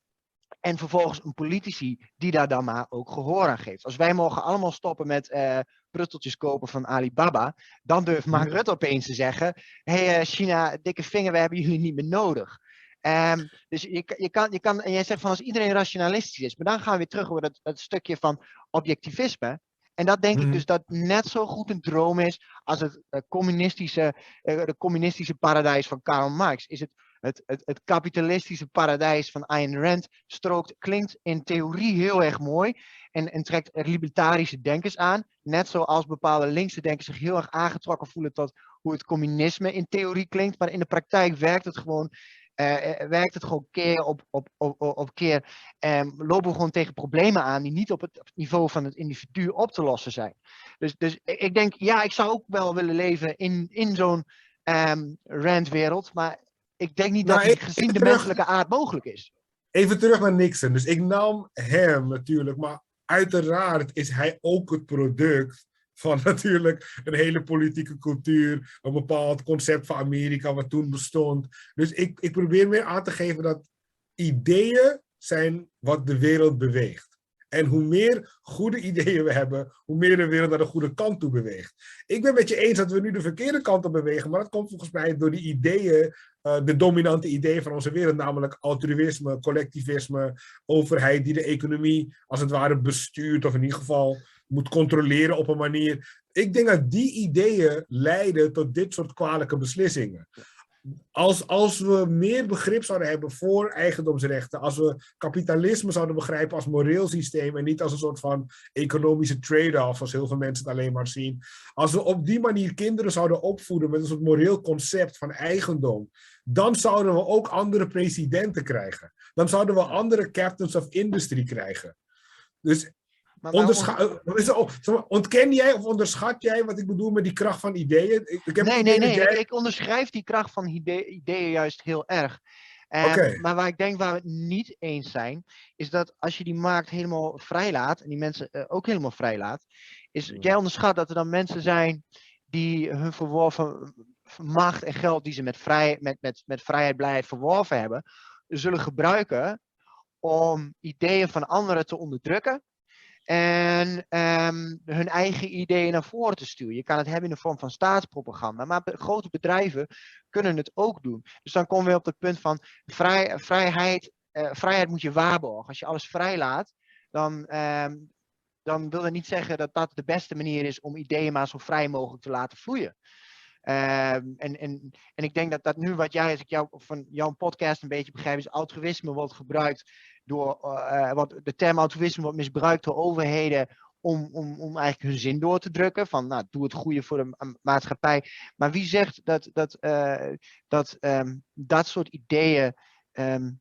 en vervolgens een politici die daar dan maar ook gehoor aan geeft. Als wij mogen allemaal stoppen met uh, prutteltjes kopen van Alibaba, dan durft Mark mhm. Rutte opeens te zeggen: hé hey, China, dikke vinger, we hebben jullie niet meer nodig. Um, dus je, je, kan, je kan, en jij zegt van als iedereen rationalistisch is, maar dan gaan we weer terug over dat, dat stukje van objectivisme. En dat denk ik mhm. dus dat net zo goed een droom is als het uh, communistische, uh, de communistische paradijs van Karl Marx. Is het, het, het, het kapitalistische paradijs van Ayn Rand strookt, klinkt in theorie heel erg mooi en, en trekt libertarische denkers aan. Net zoals bepaalde linkse denkers zich heel erg aangetrokken voelen tot hoe het communisme in theorie klinkt. Maar in de praktijk werkt het gewoon werkt het gewoon keer op, op, op, op keer. Um, lopen we gewoon tegen problemen aan die niet op het, niveau van het individu op te lossen zijn. Dus, dus ik denk, ja, ik zou ook wel willen leven in, in zo'n um, randwereld. Maar ik denk niet nou, dat het gezien de menselijke aard mogelijk is. Even terug naar Nixon. Dus ik nam hem natuurlijk, maar uiteraard is hij ook het product van natuurlijk een hele politieke cultuur, een bepaald concept van Amerika wat toen bestond. Dus ik, ik probeer meer aan te geven dat ideeën zijn wat de wereld beweegt. En hoe meer goede ideeën we hebben, hoe meer de wereld naar de goede kant toe beweegt. Ik ben met je eens dat we nu de verkeerde kant op bewegen, maar dat komt volgens mij door die ideeën, uh, de dominante ideeën van onze wereld, namelijk altruïsme, collectivisme, overheid die de economie als het ware bestuurt, of in ieder geval moet controleren op een manier. Ik denk dat die ideeën leiden tot dit soort kwalijke beslissingen. Als, als we meer begrip zouden hebben voor eigendomsrechten, als we kapitalisme zouden begrijpen als moreel systeem en niet als een soort van economische trade-off, zoals heel veel mensen het alleen maar zien. Als we op die manier kinderen zouden opvoeden met een soort moreel concept van eigendom, dan zouden we ook andere presidenten krijgen. Dan zouden we andere captains of industry krijgen. Dus ontken jij of onderschat jij wat ik bedoel met die kracht van ideeën? Ik, ik heb nee, nee, nee. Ik, ik, onderschrijf die kracht van ideeën juist heel erg. Um, Maar waar ik denk waar we het niet eens zijn, is dat als je die markt helemaal vrijlaat, en die mensen uh, ook helemaal vrijlaat, is jij onderschat dat er dan mensen zijn die hun verworven macht en geld die ze met, vrij, met, met, met vrijheid, blijheid verworven hebben, zullen gebruiken om ideeën van anderen te onderdrukken en um, hun eigen ideeën naar voren te sturen. Je kan het hebben in de vorm van staatspropaganda, maar grote bedrijven kunnen het ook doen. Dus dan komen we op het punt van vrij, vrijheid, uh, vrijheid moet je waarborgen. Als je alles vrijlaat, dan, um, dan wil dat niet zeggen dat dat de beste manier is om ideeën maar zo vrij mogelijk te laten vloeien. Um, en, en, en ik denk dat dat nu wat jij, als ik jou, van jouw podcast een beetje begrijp, is altruïsme wordt gebruikt door, uh, wat de term altruïsme wordt misbruikt door overheden om, om, om eigenlijk hun zin door te drukken. Van nou, doe het goede voor de maatschappij. Maar wie zegt dat dat, uh, dat, um, dat soort ideeën um,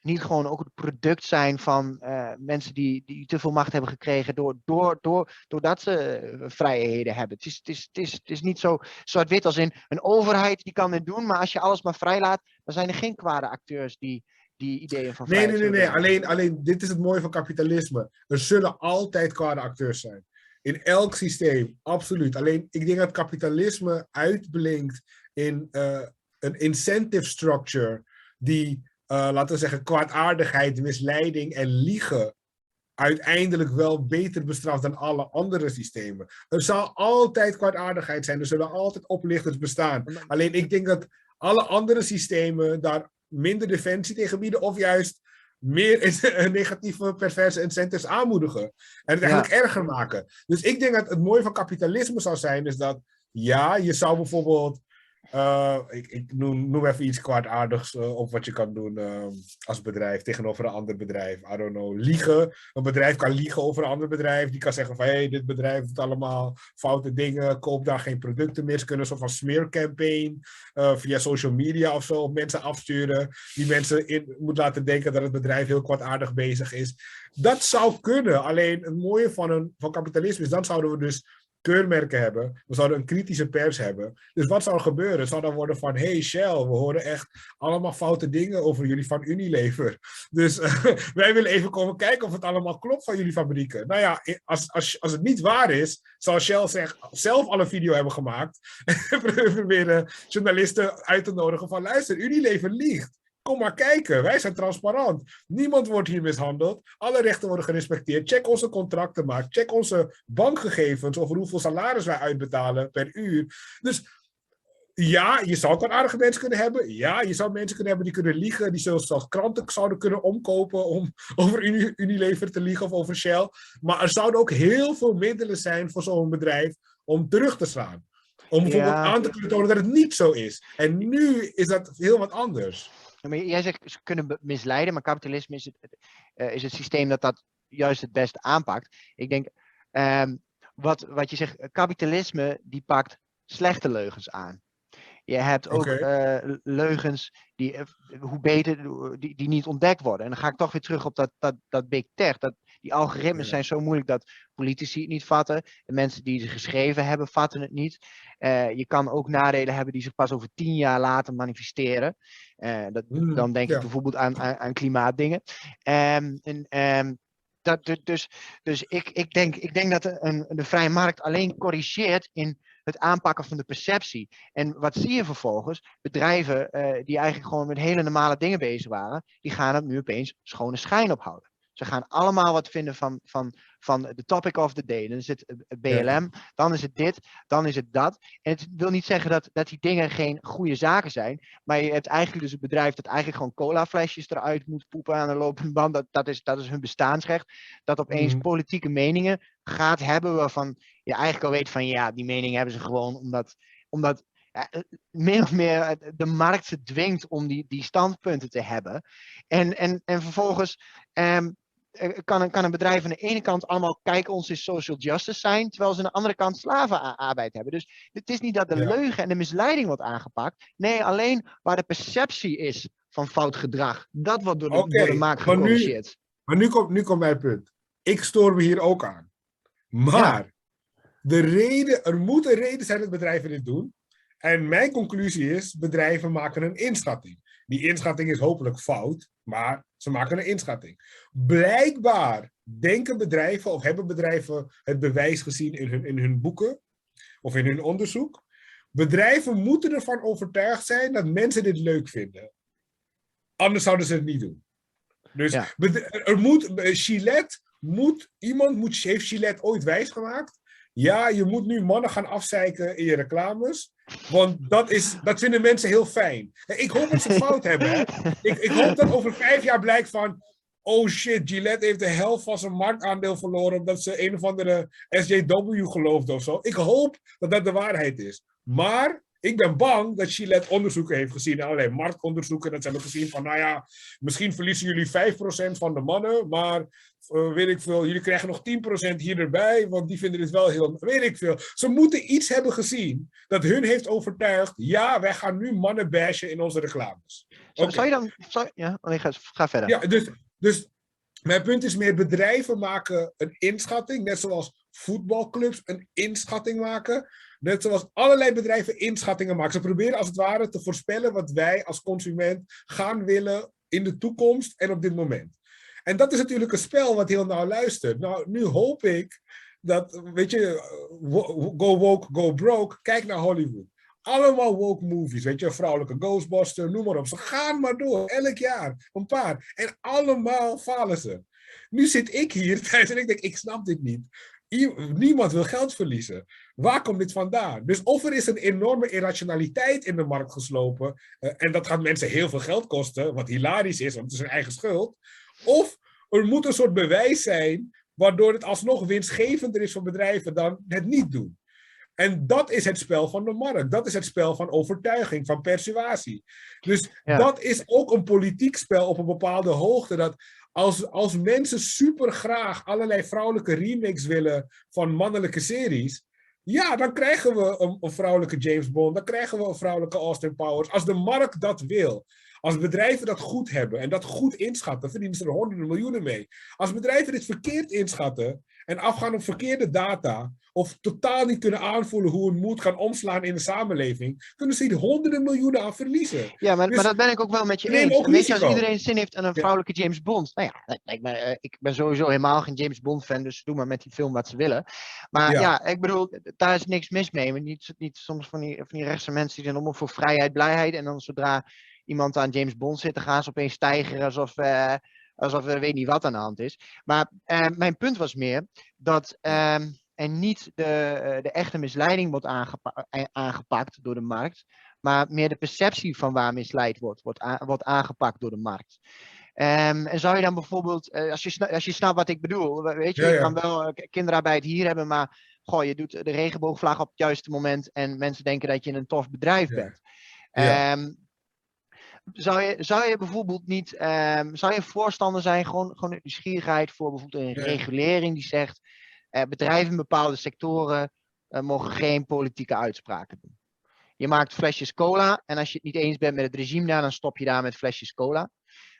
niet gewoon ook het product zijn van uh, mensen die, die te veel macht hebben gekregen door, door, door, doordat ze vrijheden hebben. Het is, het is, het is, het is niet zo zwart-wit als in een overheid die kan dit doen, maar als je alles maar vrijlaat, dan zijn er geen kwade acteurs die, die ideeën van Nee, nee, nee, nee. Alleen, alleen dit is het mooie van kapitalisme. Er zullen altijd kwade acteurs zijn. In elk systeem, absoluut. Alleen ik denk dat kapitalisme uitblinkt in uh, een incentive structure die, uh, laten we zeggen, kwaadaardigheid, misleiding en liegen uiteindelijk wel beter bestraft dan alle andere systemen. Er zal altijd kwaadaardigheid zijn, er zullen altijd oplichters bestaan. Alleen ik denk dat alle andere systemen daar minder defensie tegen bieden of juist meer negatieve perverse incentives aanmoedigen. En het eigenlijk erger maken. Dus ik denk dat het mooie van kapitalisme zou zijn, is dat ja, je zou bijvoorbeeld uh, ik, ik noem, even iets kwaadaardigs uh, op wat je kan doen uh, als bedrijf tegenover een ander bedrijf. I don't know, liegen. Een bedrijf kan liegen over een ander bedrijf. Die kan zeggen van, hé, hey, dit bedrijf doet allemaal foute dingen. Koop daar geen producten meer. Kunnen een soort van smeercampaign eh, via social media of zo mensen afsturen. Die mensen in, moet laten denken dat het bedrijf heel kwaadaardig bezig is. Dat zou kunnen. Alleen het mooie van, een, van kapitalisme is, dan zouden we dus keurmerken hebben. We zouden een kritische pers hebben. Dus wat zou er gebeuren? Het zou dan worden van, hey Shell, we horen echt allemaal foute dingen over jullie van Unilever. Dus uh, wij willen even komen kijken of het allemaal klopt van jullie fabrieken. Nou ja, als, als, als het niet waar is, zal Shell zeg, zelf al een video hebben gemaakt. En proberen journalisten uit te nodigen van, luister, Unilever liegt. Kom maar kijken, wij zijn transparant. Niemand wordt hier mishandeld. Alle rechten worden gerespecteerd. Check onze contracten maar. Check onze bankgegevens over hoeveel salaris wij uitbetalen per uur. Dus ja, je zou aardige mensen kunnen hebben. Ja, je zou mensen kunnen hebben die kunnen liegen. Die zelfs kranten zouden kunnen omkopen om over Unilever te liegen of over Shell. Maar er zouden ook heel veel middelen zijn voor zo'n bedrijf om terug te slaan. Om bijvoorbeeld aan te kunnen tonen dat het niet zo is. En nu is dat heel wat anders. Maar jij zegt ze kunnen misleiden, maar kapitalisme is het, uh, is het systeem dat dat juist het beste aanpakt. Ik denk, um, wat, wat je zegt, kapitalisme die pakt slechte leugens aan. Je hebt ook okay. uh, leugens die, uh, hoe beter, die, die niet ontdekt worden. En dan ga ik toch weer terug op dat, dat, dat big tech. Dat, die algoritmes ja. zijn zo moeilijk dat politici het niet vatten. De mensen die ze geschreven hebben, vatten het niet. Uh, je kan ook nadelen hebben die zich pas over tien jaar later manifesteren. Uh, dat, mm, dan denk ja. ik bijvoorbeeld aan, aan, aan klimaatdingen. Um, en, um, dat, dus dus ik, ik, denk, ik denk dat een, de vrije markt alleen corrigeert in het aanpakken van de perceptie. En wat zie je vervolgens? Bedrijven uh, die eigenlijk gewoon met hele normale dingen bezig waren, die gaan het nu opeens schone schijn ophouden. Ze gaan allemaal wat vinden van, van, van de topic of the day. Dan is het BLM, dan is het dit, dan is het dat. En het wil niet zeggen dat, dat die dingen geen goede zaken zijn. Maar je hebt eigenlijk dus een bedrijf dat eigenlijk gewoon colaflesjes eruit moet poepen aan de lopende band. Dat, dat, is, dat is hun bestaansrecht. Dat opeens mm. politieke meningen gaat hebben waarvan je eigenlijk al weet van ja, die meningen hebben ze gewoon omdat, omdat ja, meer of meer de markt ze dwingt om die, die standpunten te hebben. En, en, en vervolgens um, kan, een, kan een bedrijf aan de ene kant allemaal kijken ons is social justice zijn, terwijl ze aan de andere kant slavenarbeid hebben. Dus het is niet dat de ja. leugen en de misleiding wordt aangepakt. Nee, alleen waar de perceptie is van fout gedrag. Dat wordt door de, okay, door de markt gecorrigeerd. Maar nu, maar nu komt, nu komt mijn punt. Ik stoor me hier ook aan. Maar de reden, er moet een reden zijn dat bedrijven dit doen. En mijn conclusie is, bedrijven maken een inschatting. Die inschatting is hopelijk fout, maar ze maken een inschatting. Blijkbaar denken bedrijven of hebben bedrijven het bewijs gezien in hun, in hun boeken of in hun onderzoek. Bedrijven moeten ervan overtuigd zijn dat mensen dit leuk vinden. Anders zouden ze het niet doen. Dus er moet, Gillette moet, iemand moet, heeft Gillette ooit wijsgemaakt. Ja, je moet nu mannen gaan afzeiken in je reclames. Want dat, is, dat vinden mensen heel fijn. Ik hoop dat ze fout hebben. Ik, ik hoop dat over vijf jaar blijkt van. Oh shit, Gillette heeft de helft van zijn marktaandeel verloren. omdat ze een of andere SJW geloofde of zo. Ik hoop dat dat de waarheid is. Maar ik ben bang dat Gillette onderzoeken heeft gezien, allerlei marktonderzoeken, dat ze hebben gezien van, nou ja, misschien verliezen jullie 5% van de mannen, maar uh, weet ik veel, jullie krijgen nog 10% hier erbij, want die vinden dit wel heel, weet ik veel. Ze moeten iets hebben gezien dat hun heeft overtuigd, ja, wij gaan nu mannen bashen in onze reclames. Okay. Zou je dan, zou, ja, ga, ga verder. Ja, dus, dus mijn punt is meer, bedrijven maken een inschatting, net zoals voetbalclubs een inschatting maken. Net zoals allerlei bedrijven inschattingen maken. Ze proberen als het ware te voorspellen wat wij als consument gaan willen in de toekomst en op dit moment. En dat is natuurlijk een spel wat heel nauw luistert. Nou, nu hoop ik dat, weet je, go woke, go broke. Kijk naar Hollywood. Allemaal woke movies, weet je, vrouwelijke Ghostbuster, noem maar op. Ze gaan maar door, elk jaar, een paar. En allemaal falen ze. Nu zit ik hier thuis en ik denk, ik snap dit niet. Niemand wil geld verliezen. Waar komt dit vandaan? Dus of er is een enorme irrationaliteit in de markt geslopen. Uh, en dat gaat mensen heel veel geld kosten. Wat hilarisch is, want het is hun eigen schuld. Of er moet een soort bewijs zijn. Waardoor het alsnog winstgevender is voor bedrijven dan het niet doen. En dat is het spel van de markt. Dat is het spel van overtuiging, van persuasie. Dus dat is ook een politiek spel op een bepaalde hoogte. Dat als, als mensen super graag allerlei vrouwelijke remakes willen van mannelijke series. Ja, dan krijgen we een, een, vrouwelijke James Bond, dan krijgen we een vrouwelijke Austin Powers. Als de markt dat wil. Als bedrijven dat goed hebben en dat goed inschatten, verdienen ze er honderden miljoenen mee. Als bedrijven dit verkeerd inschatten en afgaan op verkeerde data, of totaal niet kunnen aanvoelen hoe een moet gaan omslaan in de samenleving, kunnen ze hier honderden miljoenen aan verliezen. Ja, maar, dus maar dat ben ik ook wel met je eens. Weet je, als iedereen zin heeft aan een vrouwelijke James Bond, nou ja, ik ben, eh, ik ben sowieso helemaal geen James Bond fan, dus doe maar met die film wat ze willen. Maar ja, ik bedoel, daar is niks mis mee. Maar niet, niet soms van die, van die rechtse mensen die zijn allemaal voor vrijheid, blijheid, en dan zodra iemand aan James Bond zit, dan gaan ze opeens stijgen alsof, uh, alsof er weet niet wat aan de hand is. Maar uh, mijn punt was meer dat uh, er niet de, de echte misleiding wordt aangepakt, aangepakt door de markt, maar meer de perceptie van waar misleid wordt, wordt, wordt aangepakt door de markt. Um, en zou je dan bijvoorbeeld, als, je, als je snapt wat ik bedoel, weet je, ja, ja. je kan wel kinderarbeid hier hebben, maar goh, je doet de regenboogvlag op het juiste moment en mensen denken dat je een tof bedrijf bent. Um, zou je, zou je bijvoorbeeld niet, um, zou je voorstander zijn, gewoon, gewoon een nieuwsgierigheid voor bijvoorbeeld een regulering die zegt, uh, bedrijven in bepaalde sectoren uh, mogen geen politieke uitspraken doen. Je maakt flesjes cola en als je het niet eens bent met het regime daar, dan stop je daar met flesjes cola.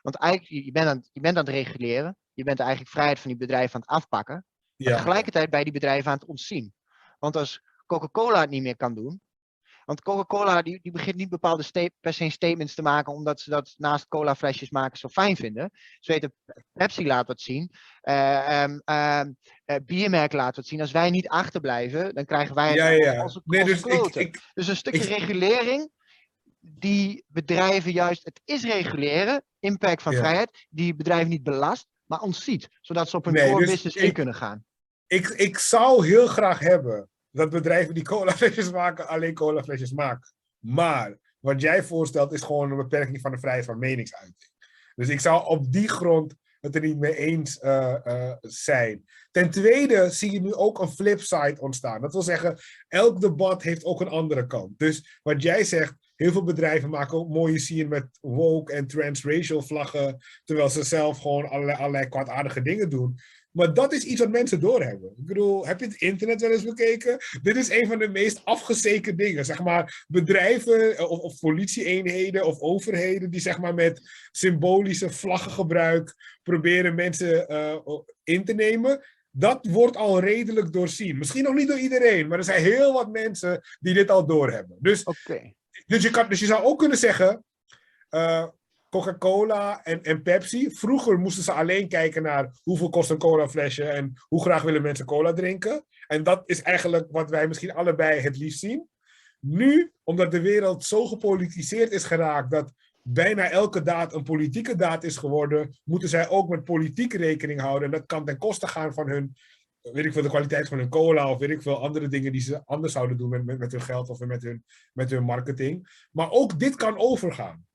Want eigenlijk, je bent aan, je bent aan het reguleren, je bent eigenlijk vrijheid van die bedrijven aan het afpakken, ja. tegelijkertijd bij die bedrijven aan het ontzien. Want als Coca-Cola het niet meer kan doen, want Coca-Cola die, die begint niet bepaalde per se statements te maken omdat ze dat naast cola flesjes maken zo fijn vinden. Ze weten, Pepsi laat wat zien, uh, um, uh, Biermerk laat wat zien. Als wij niet achterblijven, dan krijgen wij ja, ja. onze, nee, dus, ik, ik, dus een stukje regulering die bedrijven juist, het is reguleren, impact van vrijheid, die bedrijven niet belast, maar ontziet. Zodat ze op hun nee, core dus business in kunnen gaan. Ik, ik zou heel graag hebben dat bedrijven die colaflesjes maken alleen colaflesjes maken. Maar wat jij voorstelt is gewoon een beperking van de vrijheid van meningsuiting. Dus ik zou op die grond het er niet mee eens uh, uh, zijn. Ten tweede zie je nu ook een flipside ontstaan. Dat wil zeggen, elk debat heeft ook een andere kant. Dus wat jij zegt, Heel veel bedrijven maken ook mooie scene met woke en transracial vlaggen, terwijl ze zelf gewoon allerlei, allerlei kwaadaardige dingen doen. Maar dat is iets wat mensen doorhebben. Ik bedoel, heb je het internet wel eens bekeken? Dit is een van de meest afgezeken dingen. Zeg maar, bedrijven of, of politieeenheden of overheden die zeg maar met symbolische vlaggengebruik proberen mensen uh, in te nemen dat wordt al redelijk doorzien. Misschien nog niet door iedereen, maar er zijn heel wat mensen die dit al doorhebben. Dus, dus, je, kan, dus je zou ook kunnen zeggen, uh, Coca-Cola en, en Pepsi. Vroeger moesten ze alleen kijken naar hoeveel kost een cola flesje en hoe graag willen mensen cola drinken. En dat is eigenlijk wat wij misschien allebei het liefst zien. Nu, omdat de wereld zo gepolitiseerd is geraakt dat bijna elke daad een politieke daad is geworden, moeten zij ook met politiek rekening houden. En dat kan ten koste gaan van hun, weet ik veel, de kwaliteit van hun cola of weet ik veel, andere dingen die ze anders zouden doen met, met, met hun geld of met hun, met hun marketing. Maar ook dit kan overgaan.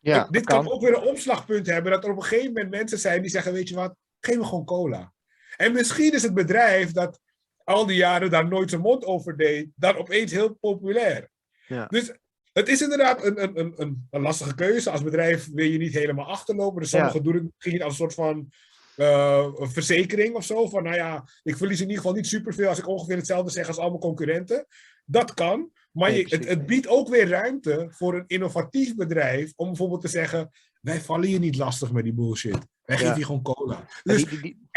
Ja, dit kan. ook weer een omslagpunt hebben, dat er op een gegeven moment mensen zijn die zeggen, weet je wat, geef me gewoon cola. En misschien is het bedrijf dat al die jaren daar nooit zijn mond over deed, dan opeens heel populair. Ja. Dus het is inderdaad een, een, een, een, lastige keuze. Als bedrijf wil je niet helemaal achterlopen. Dus sommigen doen het misschien als een soort van uh, verzekering of zo. Van nou ja, ik verlies in ieder geval niet superveel als ik ongeveer hetzelfde zeg als al mijn concurrenten. Dat kan. Maar je, het, het, biedt ook weer ruimte voor een innovatief bedrijf om bijvoorbeeld te zeggen: wij vallen hier niet lastig met die bullshit. Wij geven je gewoon cola. Dus die, die,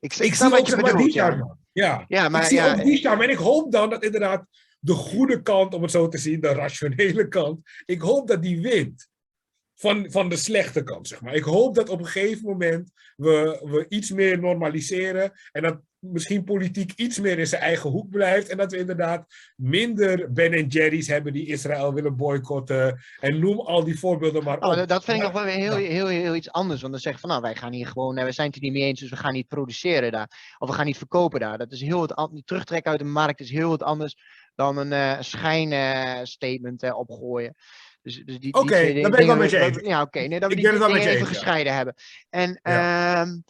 ik, ik, zie wat je bedoelt. Ja. Ja. ja, maar ik zie ja, ook die charme. En ik hoop dan dat inderdaad de goede kant, om het zo te zien, de rationele kant. Ik hoop dat die wint. Van, van de slechte kant, zeg maar. Ik hoop dat op een gegeven moment we, we iets meer normaliseren. En dat misschien politiek iets meer in zijn eigen hoek blijft. En dat we inderdaad minder Ben Jerry's hebben die Israël willen boycotten. En noem al die voorbeelden maar oh, op. dat vind ik nog wel weer heel, heel, heel, iets anders. Want dan zeggen van nou, wij gaan hier gewoon, we zijn het er niet mee eens, dus we gaan niet produceren daar. Of we gaan niet verkopen daar. Dat is heel wat anders. Terugtrekken uit de markt is heel wat anders dan een uh, schijnstatement uh, opgooien. Dus, dus die, oké, okay, dan ben ik wel met je eens. Ja, oké. nee, dat we die, dingen even gescheiden hebben. En, ja. um,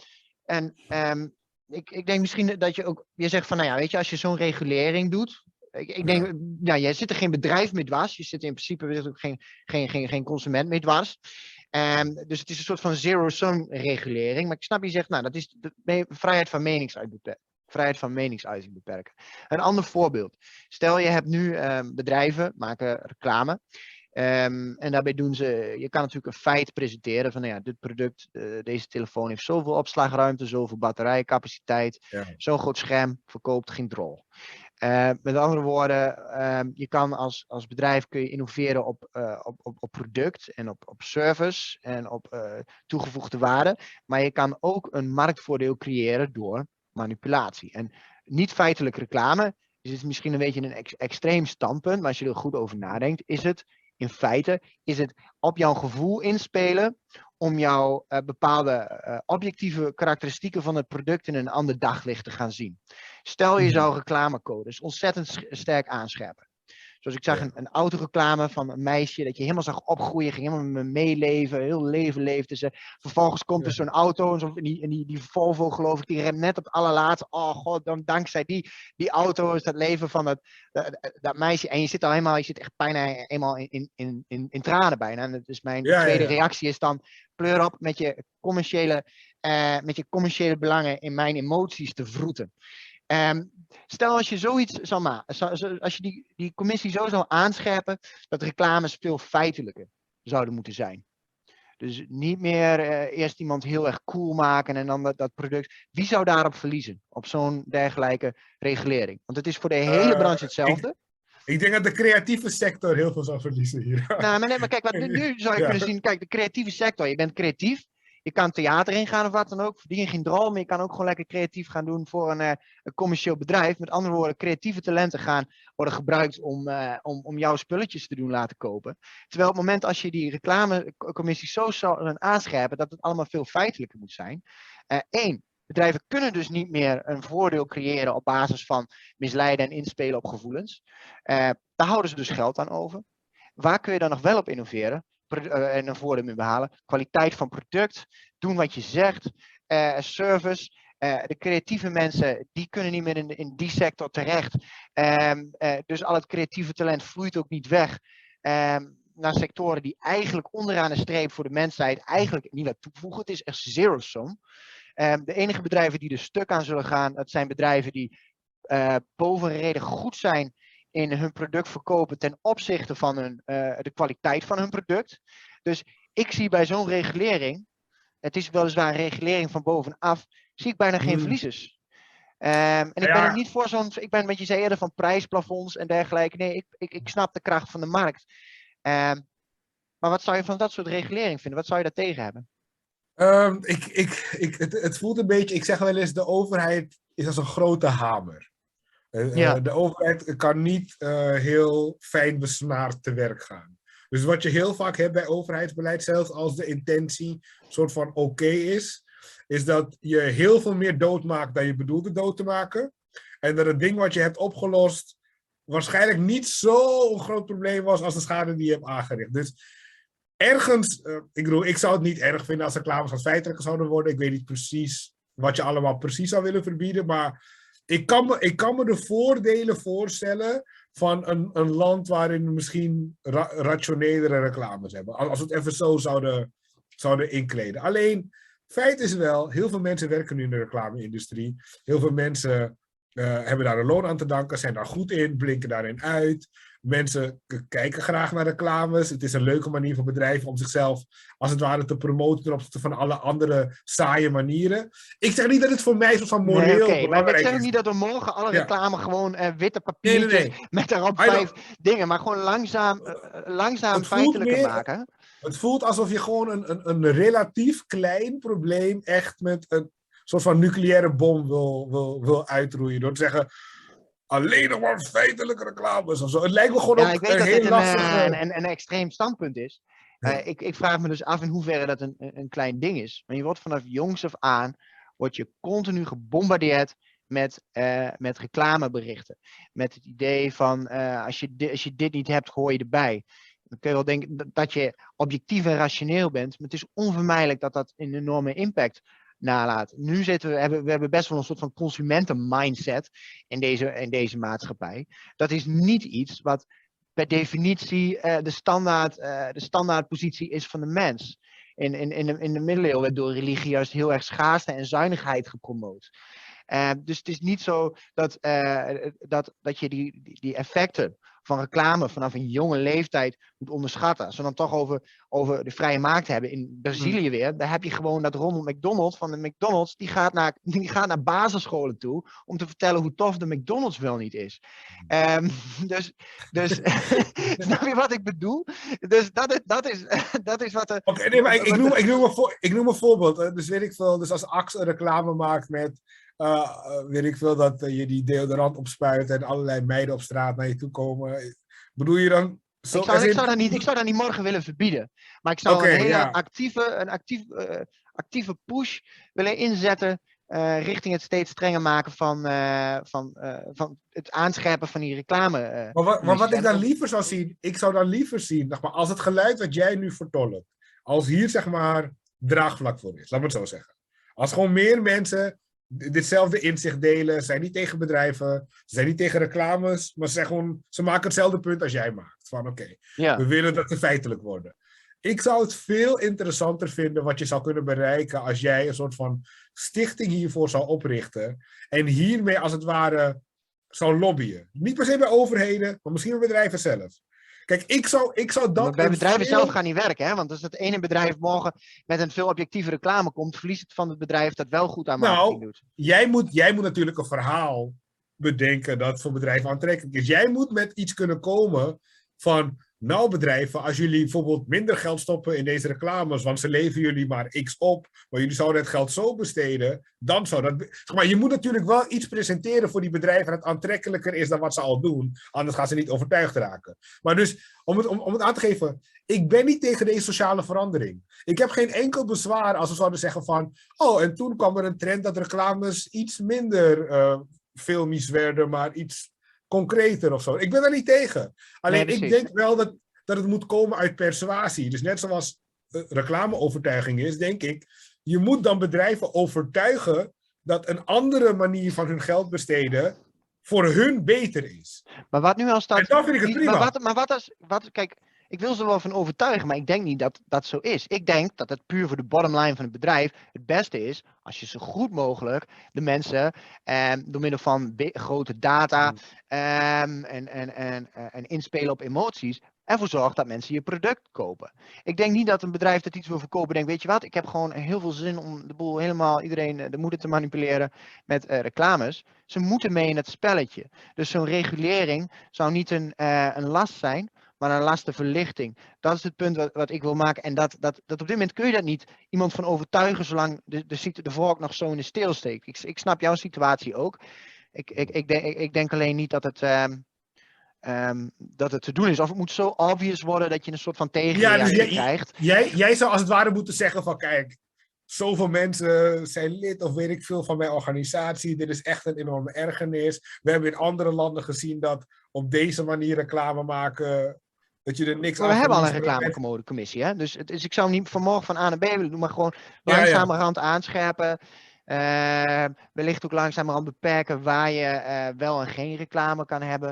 en um, ik, ik denk misschien dat je ook, je zegt van, nou ja, weet je, als je zo'n regulering doet, ik, ik denk, ja. nou, jij zit er geen bedrijf mee dwars, je zit in principe ook geen, geen, geen, geen consument mee dwars. Um, dus het is een soort van zero-sum regulering. Maar ik snap je zegt, nou, dat is de vrijheid van meningsuiting vrijheid van meningsuiting beperken. Een ander voorbeeld. Stel je hebt nu um, bedrijven, maken reclame. Um, en daarbij doen ze, je kan natuurlijk een feit presenteren van nou ja, dit product, uh, deze telefoon heeft zoveel opslagruimte, zoveel batterijcapaciteit, ja. zo'n groot scherm, verkoopt geen drol. Uh, met andere woorden, um, je kan als, als bedrijf kun je innoveren op, uh, op, op, op product en op, op service en op toegevoegde waarde. Maar je kan ook een marktvoordeel creëren door manipulatie. En niet feitelijk reclame is het misschien een beetje een ex extreem standpunt, maar als je er goed over nadenkt, is het in feite is het op jouw gevoel inspelen om jouw uh, bepaalde uh, objectieve karakteristieken van het product in een ander daglicht te gaan zien. Stel je mhm. zou reclamecodes ontzettend sterk aanscherpen. Zoals ik zag een, een autoreclame van een meisje dat je helemaal zag opgroeien, ging helemaal met me meeleven, heel leven leefde ze. Vervolgens komt er zo'n auto, en, zo, die, die, die Volvo geloof ik, die remt net op het allerlaatste. Oh god, dan dankzij die, die auto is dat leven van dat, dat, dat, meisje. En je zit al helemaal, je zit echt bijna eenmaal in, in, in, in tranen bijna. En dus mijn tweede reactie is dan, pleur op met je commerciële, uh, met je commerciële belangen in mijn emoties te vroeten. Um, stel als je zoiets zou maken, als je die, die commissie zo zou aanscherpen, dat reclames veel feitelijker zouden moeten zijn. Dus niet meer uh, eerst iemand heel erg cool maken en dan dat, dat product. Wie zou daarop verliezen? Op zo'n dergelijke regulering? Want het is voor de hele uh, branche hetzelfde. Ik, ik, denk dat de creatieve sector heel veel zou verliezen hier. Nou, maar, nee, maar kijk, wat, nu zou je ja. kunnen zien, kijk, de creatieve sector, je bent creatief, je kan theater ingaan of wat dan ook. Verdien geen drol, maar je kan ook gewoon lekker creatief gaan doen voor een, uh, een commercieel bedrijf. Met andere woorden, creatieve talenten gaan worden gebruikt om, uh, om, om jouw spulletjes te doen laten kopen. Terwijl op het moment als je die reclamecommissie zo zou aanscherpen dat het allemaal veel feitelijker moet zijn. Eén, uh, bedrijven kunnen dus niet meer een voordeel creëren op basis van misleiden en inspelen op gevoelens. daar houden ze dus geld aan over. Waar kun je dan nog wel op innoveren? Eh, en een voordeel mee behalen. Kwaliteit van product, doen wat je zegt, uh, service. Uh, de creatieve mensen, die kunnen niet meer in, in die sector terecht. Uh, dus al het creatieve talent vloeit ook niet weg ehm, naar sectoren die eigenlijk onderaan de streep voor de mensheid eigenlijk niet wat toevoegen. Het is echt zero sum. Ehm, de enige bedrijven die er stuk aan zullen gaan, dat zijn bedrijven die boven reden goed zijn in hun product verkopen ten opzichte van hun, uh, de kwaliteit van hun product. Dus ik zie bij zo'n regulering, het is weliswaar een regulering van bovenaf, zie ik bijna geen hmm. verliezers. Um, en ik ben er niet voor zo'n, ik ben met je zei eerder van prijsplafonds en dergelijke. Nee, ik, ik, ik snap de kracht van de markt. Um, maar wat zou je van dat soort regulering vinden? Wat zou je daar tegen hebben? Um, ik, ik, ik, het, het, voelt een beetje, ik zeg wel eens, de overheid is als een grote hamer. Uh, ja. De overheid kan niet uh, heel fijn besnaard te werk gaan. Dus wat je heel vaak hebt bij overheidsbeleid, zelfs als de intentie een soort van oké is, is dat je heel veel meer dood maakt dan je bedoelde dood te maken. En dat het ding wat je hebt opgelost waarschijnlijk niet zo'n groot probleem was als de schade die je hebt aangericht. Dus ergens, uh, ik bedoel, ik zou het niet erg vinden als reclames als feitelijke zouden worden. Ik weet niet precies wat je allemaal precies zou willen verbieden, maar ik kan me, ik kan me de voordelen voorstellen van een, een land waarin we misschien ra rationelere reclames hebben. Als we het even zo zouden, zouden inkleden. Alleen, feit is wel, heel veel mensen werken nu in de reclame-industrie. Heel veel mensen uh, hebben daar een loon aan te danken, zijn daar goed in, blinken daarin uit. Mensen kijken graag naar reclames. Het is een leuke manier voor bedrijven om zichzelf als het ware te promoten ten opzichte van alle andere saaie manieren. Ik zeg niet dat het voor mij zo van moreel nee, okay, maar ik zeg niet dat we morgen alle reclame gewoon uh, witte papiertjes met daarop vijf dingen, maar gewoon langzaam, uh, langzaam feitelijker maken. Het voelt alsof je gewoon een, een, een relatief klein probleem echt met een soort van nucleaire bom wil, wil, wil uitroeien. Door te zeggen, alleen nog maar feitelijke reclames of zo. Het lijkt me gewoon ja, ik weet een dat heel dit lastige... een, een, een, extreem standpunt is. Uh, ik, ik, vraag me dus af in hoeverre dat een, een klein ding is. Maar je wordt vanaf jongs af aan, word je continu gebombardeerd met, uh, met reclameberichten. Met het idee van, uh, als, je als je dit niet hebt, gooi je erbij. Dan kun je wel denken dat je objectief en rationeel bent. Maar het is onvermijdelijk dat dat een enorme impact nalaat. Nu zitten we, hebben we hebben best wel een soort van consumenten-mindset in deze, in deze maatschappij. Dat is niet iets wat per definitie uh, de, standaard, uh, de standaardpositie is van de mens. In, in, in, de, in de middeleeuwen werd door religie juist heel erg schaarste en zuinigheid gepromoot. Uh, dus het is niet zo dat, dat, dat je die, die, effecten van reclame vanaf een jonge leeftijd moet onderschatten. Als we dan toch over, over de vrije markt hebben in Brazilië hmm. weer, daar heb je gewoon dat Ronald McDonald van de McDonald's, die gaat, naar, die gaat naar basisscholen toe om te vertellen hoe tof de McDonald's wel niet is. Um, dus, dus snap je wat ik bedoel? Dus dat is, dat is, dat is wat er... Oké, nee, maar ik, ik, noem, ik, noem een voor, ik noem een voorbeeld. Dus weet ik veel, dus als Axe reclame maakt met uh, weet ik veel, dat je die deodorant opspuit en allerlei meiden op straat naar je toe komen. Bedoel je dan... Zo, ik, zou, ik, zou dat niet, ik zou dat niet morgen willen verbieden. Maar ik zou een hele actieve, een actief, uh, actieve push willen inzetten uh, richting het steeds strenger maken van, uh, van, van het aanscherpen van die reclame. maar, wat, maar wat ik dan liever zou zien, ik zou dan liever zien, zeg maar, als het geluid wat jij nu vertolkt, als hier zeg maar draagvlak voor is, laat me het zo zeggen. Als gewoon meer mensen ditzelfde inzicht delen. Ze zijn niet tegen bedrijven, ze zijn niet tegen reclames, maar ze, gewoon, ze maken hetzelfde punt als jij maakt. Van oké, we willen dat ze feitelijk worden. Ik zou het veel interessanter vinden wat je zou kunnen bereiken als jij een soort van stichting hiervoor zou oprichten. En hiermee als het ware zou lobbyen. Niet per se bij overheden, maar misschien bij bedrijven zelf. Kijk, ik zou, ik zou dat. Maar bij bedrijven zelf gaan niet werken, hè? Want als het ene bedrijf morgen met een veel objectieve reclame komt, verliest het van het bedrijf dat wel goed aan marketing nou, doet. Jij moet, jij moet natuurlijk een verhaal bedenken dat voor bedrijven aantrekkelijk is. Jij moet met iets kunnen komen van nou bedrijven, als jullie bijvoorbeeld minder geld stoppen in deze reclames, want ze leveren jullie maar x op, maar jullie zouden het geld zo besteden, dan zou dat... Zeg maar je moet natuurlijk wel iets presenteren voor die bedrijven dat aantrekkelijker is dan wat ze al doen, anders gaan ze niet overtuigd raken. Maar dus, om het, om, om het aan te geven, ik ben niet tegen deze sociale verandering. Ik heb geen enkel bezwaar als we zouden zeggen van, oh, en toen kwam er een trend dat reclames iets minder uh, filmisch werden, maar iets concreter of zo. Ik ben daar niet tegen. Alleen ik denk wel dat, dat het moet komen uit persuasie. Dus net zoals uh, reclameovertuiging is, denk ik, je moet dan bedrijven overtuigen dat een andere manier van hun geld besteden voor hun beter is. Maar wat nu als dat... En dan vind ik het prima. Maar wat, maar wat als... Wat, kijk, Ik wil ze wel van overtuigen, maar ik denk niet dat dat zo is. Ik denk dat het puur voor de bottom line van het bedrijf het beste is als je zo goed mogelijk de mensen eh, door middel van grote data eh, en, en, en, en inspelen op emoties ervoor zorgt dat mensen je product kopen. Ik denk niet dat een bedrijf dat iets wil verkopen denkt, weet je wat, ik heb gewoon heel veel zin om de boel helemaal iedereen eh, de moeder te manipuleren met uh, reclames. Ze moeten mee in het spelletje. Dus zo'n regulering zou niet een, uh, een last zijn, maar een lastenverlichting. Dat is het punt wat, wat ik wil maken. En dat, dat, dat op dit moment kun je dat niet iemand van overtuigen zolang de, de, de vork nog zo in de steel steekt. Ik, ik snap jouw situatie ook. Ik, ik, ik, denk, ik, denk alleen niet dat het, uh, um, dat het te doen is. Of het moet zo obvious worden dat je een soort van tegenreactie ja, dus krijgt. Jij, jij zou als het ware moeten zeggen van kijk, zoveel mensen zijn lid of weet ik veel van mijn organisatie. Dit is echt een enorme ergernis. We hebben in andere landen gezien dat op deze manier reclame maken dat je er niks aan We hebben al een reclamecommissie, hè? Dus, het, dus ik zou niet vanmorgen van A naar B willen doen, maar gewoon langzamerhand aanscherpen. Uh, wellicht ook langzamerhand beperken waar je uh, wel en geen reclame kan hebben.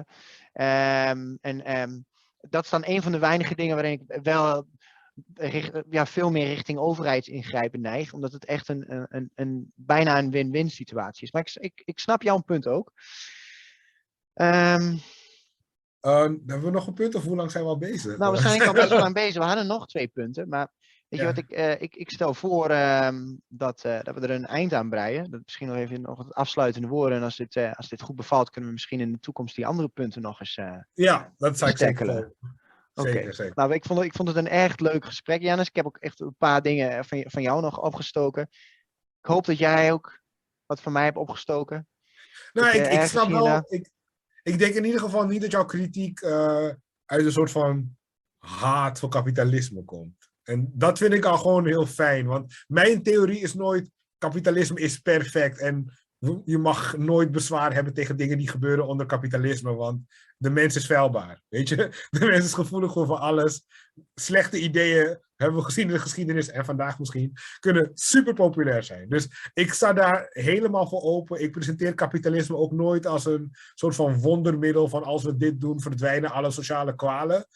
Um, en um, dat is dan een van de weinige dingen waarin ik wel richt, ja, veel meer richting overheidsingrijpen neig. Omdat het echt een, een, een bijna een win-win situatie is. Maar ik, ik, ik snap jouw punt ook. Um, uh, hebben we nog een punt of hoe lang zijn we al bezig? Nou, we zijn al best wel lang bezig. We hadden nog twee punten. Maar weet je wat, ik, uh, ik, ik stel voor um, dat, uh, dat we er een eind aan breien. Dat misschien nog even nog het afsluitende woorden. En als dit, uh, als dit goed bevalt, kunnen we misschien in de toekomst die andere punten nog eens Ja, dat zou ik zeker Oké, okay. nou ik vond, ik vond het een echt leuk gesprek, Jannes. Ik heb ook echt een paar dingen van, van jou nog opgestoken. Ik hoop dat jij ook wat van mij hebt opgestoken. Nou, ik, ik snap wel. Ik, ik denk in ieder geval niet dat jouw kritiek uh, uit een soort van haat voor kapitalisme komt. En dat vind ik al gewoon heel fijn. Want mijn theorie is nooit: kapitalisme is perfect. En je mag nooit bezwaar hebben tegen dingen die gebeuren onder kapitalisme, want de mens is vuilbaar. Weet je, de mens is gevoelig voor alles. Slechte ideeën hebben we gezien in de geschiedenis en vandaag misschien, kunnen super populair zijn. Dus ik sta daar helemaal voor open. Ik presenteer kapitalisme ook nooit als een soort van wondermiddel van als we dit doen, verdwijnen alle sociale kwalen.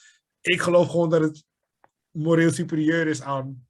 Ik geloof gewoon dat het moreel superieur is aan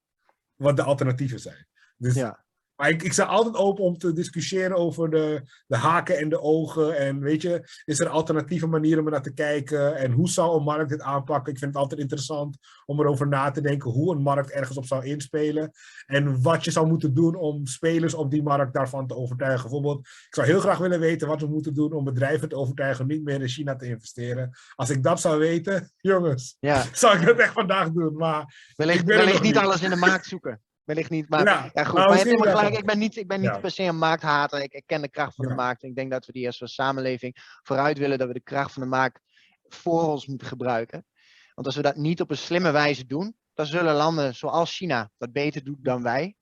wat de alternatieven zijn. Dus ja. Maar ik, ik sta altijd open om te discussiëren over de, de haken en de ogen. En weet je, is er alternatieve manieren om naar te kijken? En hoe zou een markt dit aanpakken? Ik vind het altijd interessant om erover na te denken hoe een markt ergens op zou inspelen. En wat je zou moeten doen om spelers op die markt daarvan te overtuigen. Bijvoorbeeld, ik zou heel graag willen weten wat we moeten doen om bedrijven te overtuigen niet meer in China te investeren. Als ik dat zou weten, jongens, ja. zou ik dat echt vandaag doen. Maar wellicht, wellicht niet alles in de markt zoeken wellicht niet. Maar, ja, ja goed, nou, maar je hebt gelijk. Ik ben niet, ik ben niet ja. per se een markthater. Ik, ik ken de kracht van de markt. ik denk dat we die als we samenleving vooruit willen, dat we de kracht van de markt voor ons moeten gebruiken. Want als we dat niet op een slimme wijze doen, dan zullen landen zoals China dat beter doen dan wij.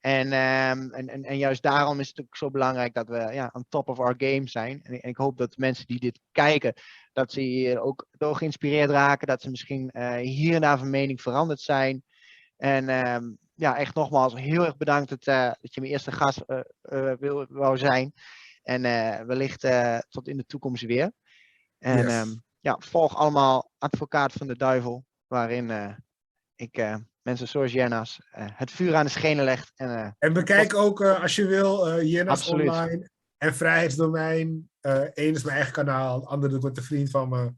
En, um, en, en, en, juist daarom is het ook zo belangrijk dat we ja, on top of our game zijn. En, en ik hoop dat mensen die dit kijken, dat ze hier ook door geïnspireerd raken. Dat ze misschien uh, hier en daar van mening veranderd zijn. En um, ja, echt nogmaals heel erg bedankt dat, uh, dat je mijn eerste gast uh, uh, wil, wou zijn. En wellicht tot in de toekomst weer. En yes. um, ja, volg allemaal Advocaat van de Duivel, waarin ik mensen zoals Jenna's het vuur aan de schenen legt. En, en bekijk ook als je wil Jenna's online en Vrijheidsdomein. Eén is mijn eigen kanaal, de ik met een vriend van me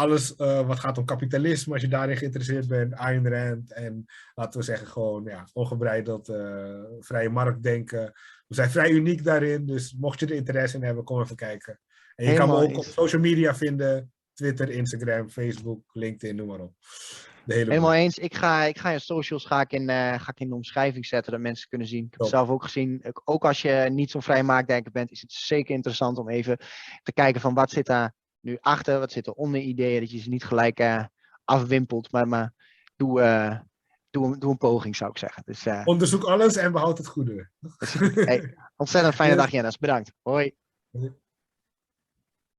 alles uh, wat gaat om kapitalisme, als je daarin geïnteresseerd bent, Ayn Rand en laten we zeggen gewoon ja, ongebreideld uh, vrije marktdenken. We zijn vrij uniek daarin, dus mocht je er interesse in hebben, kom even kijken. En je Helemaal kan me ook op social media vinden, Twitter, Instagram, Facebook, LinkedIn, noem maar op. De hele Helemaal eens. Ik ga, ik ga je socials ga ik in, uh, ga ik in de omschrijving zetten, dat mensen kunnen zien. Ik heb het zelf ook gezien. Ook als je niet zo'n vrije marktdenker bent, is het zeker interessant om even te kijken van wat zit daar nu achter, wat zit er onder ideeën, dat je ze niet gelijk uh, afwimpelt, maar, maar doe, uh, doe, doe een poging zou ik zeggen. Dus, uh, Onderzoek alles en behoud het goede. hey, ontzettend fijne dag Jennis, bedankt. Hoi.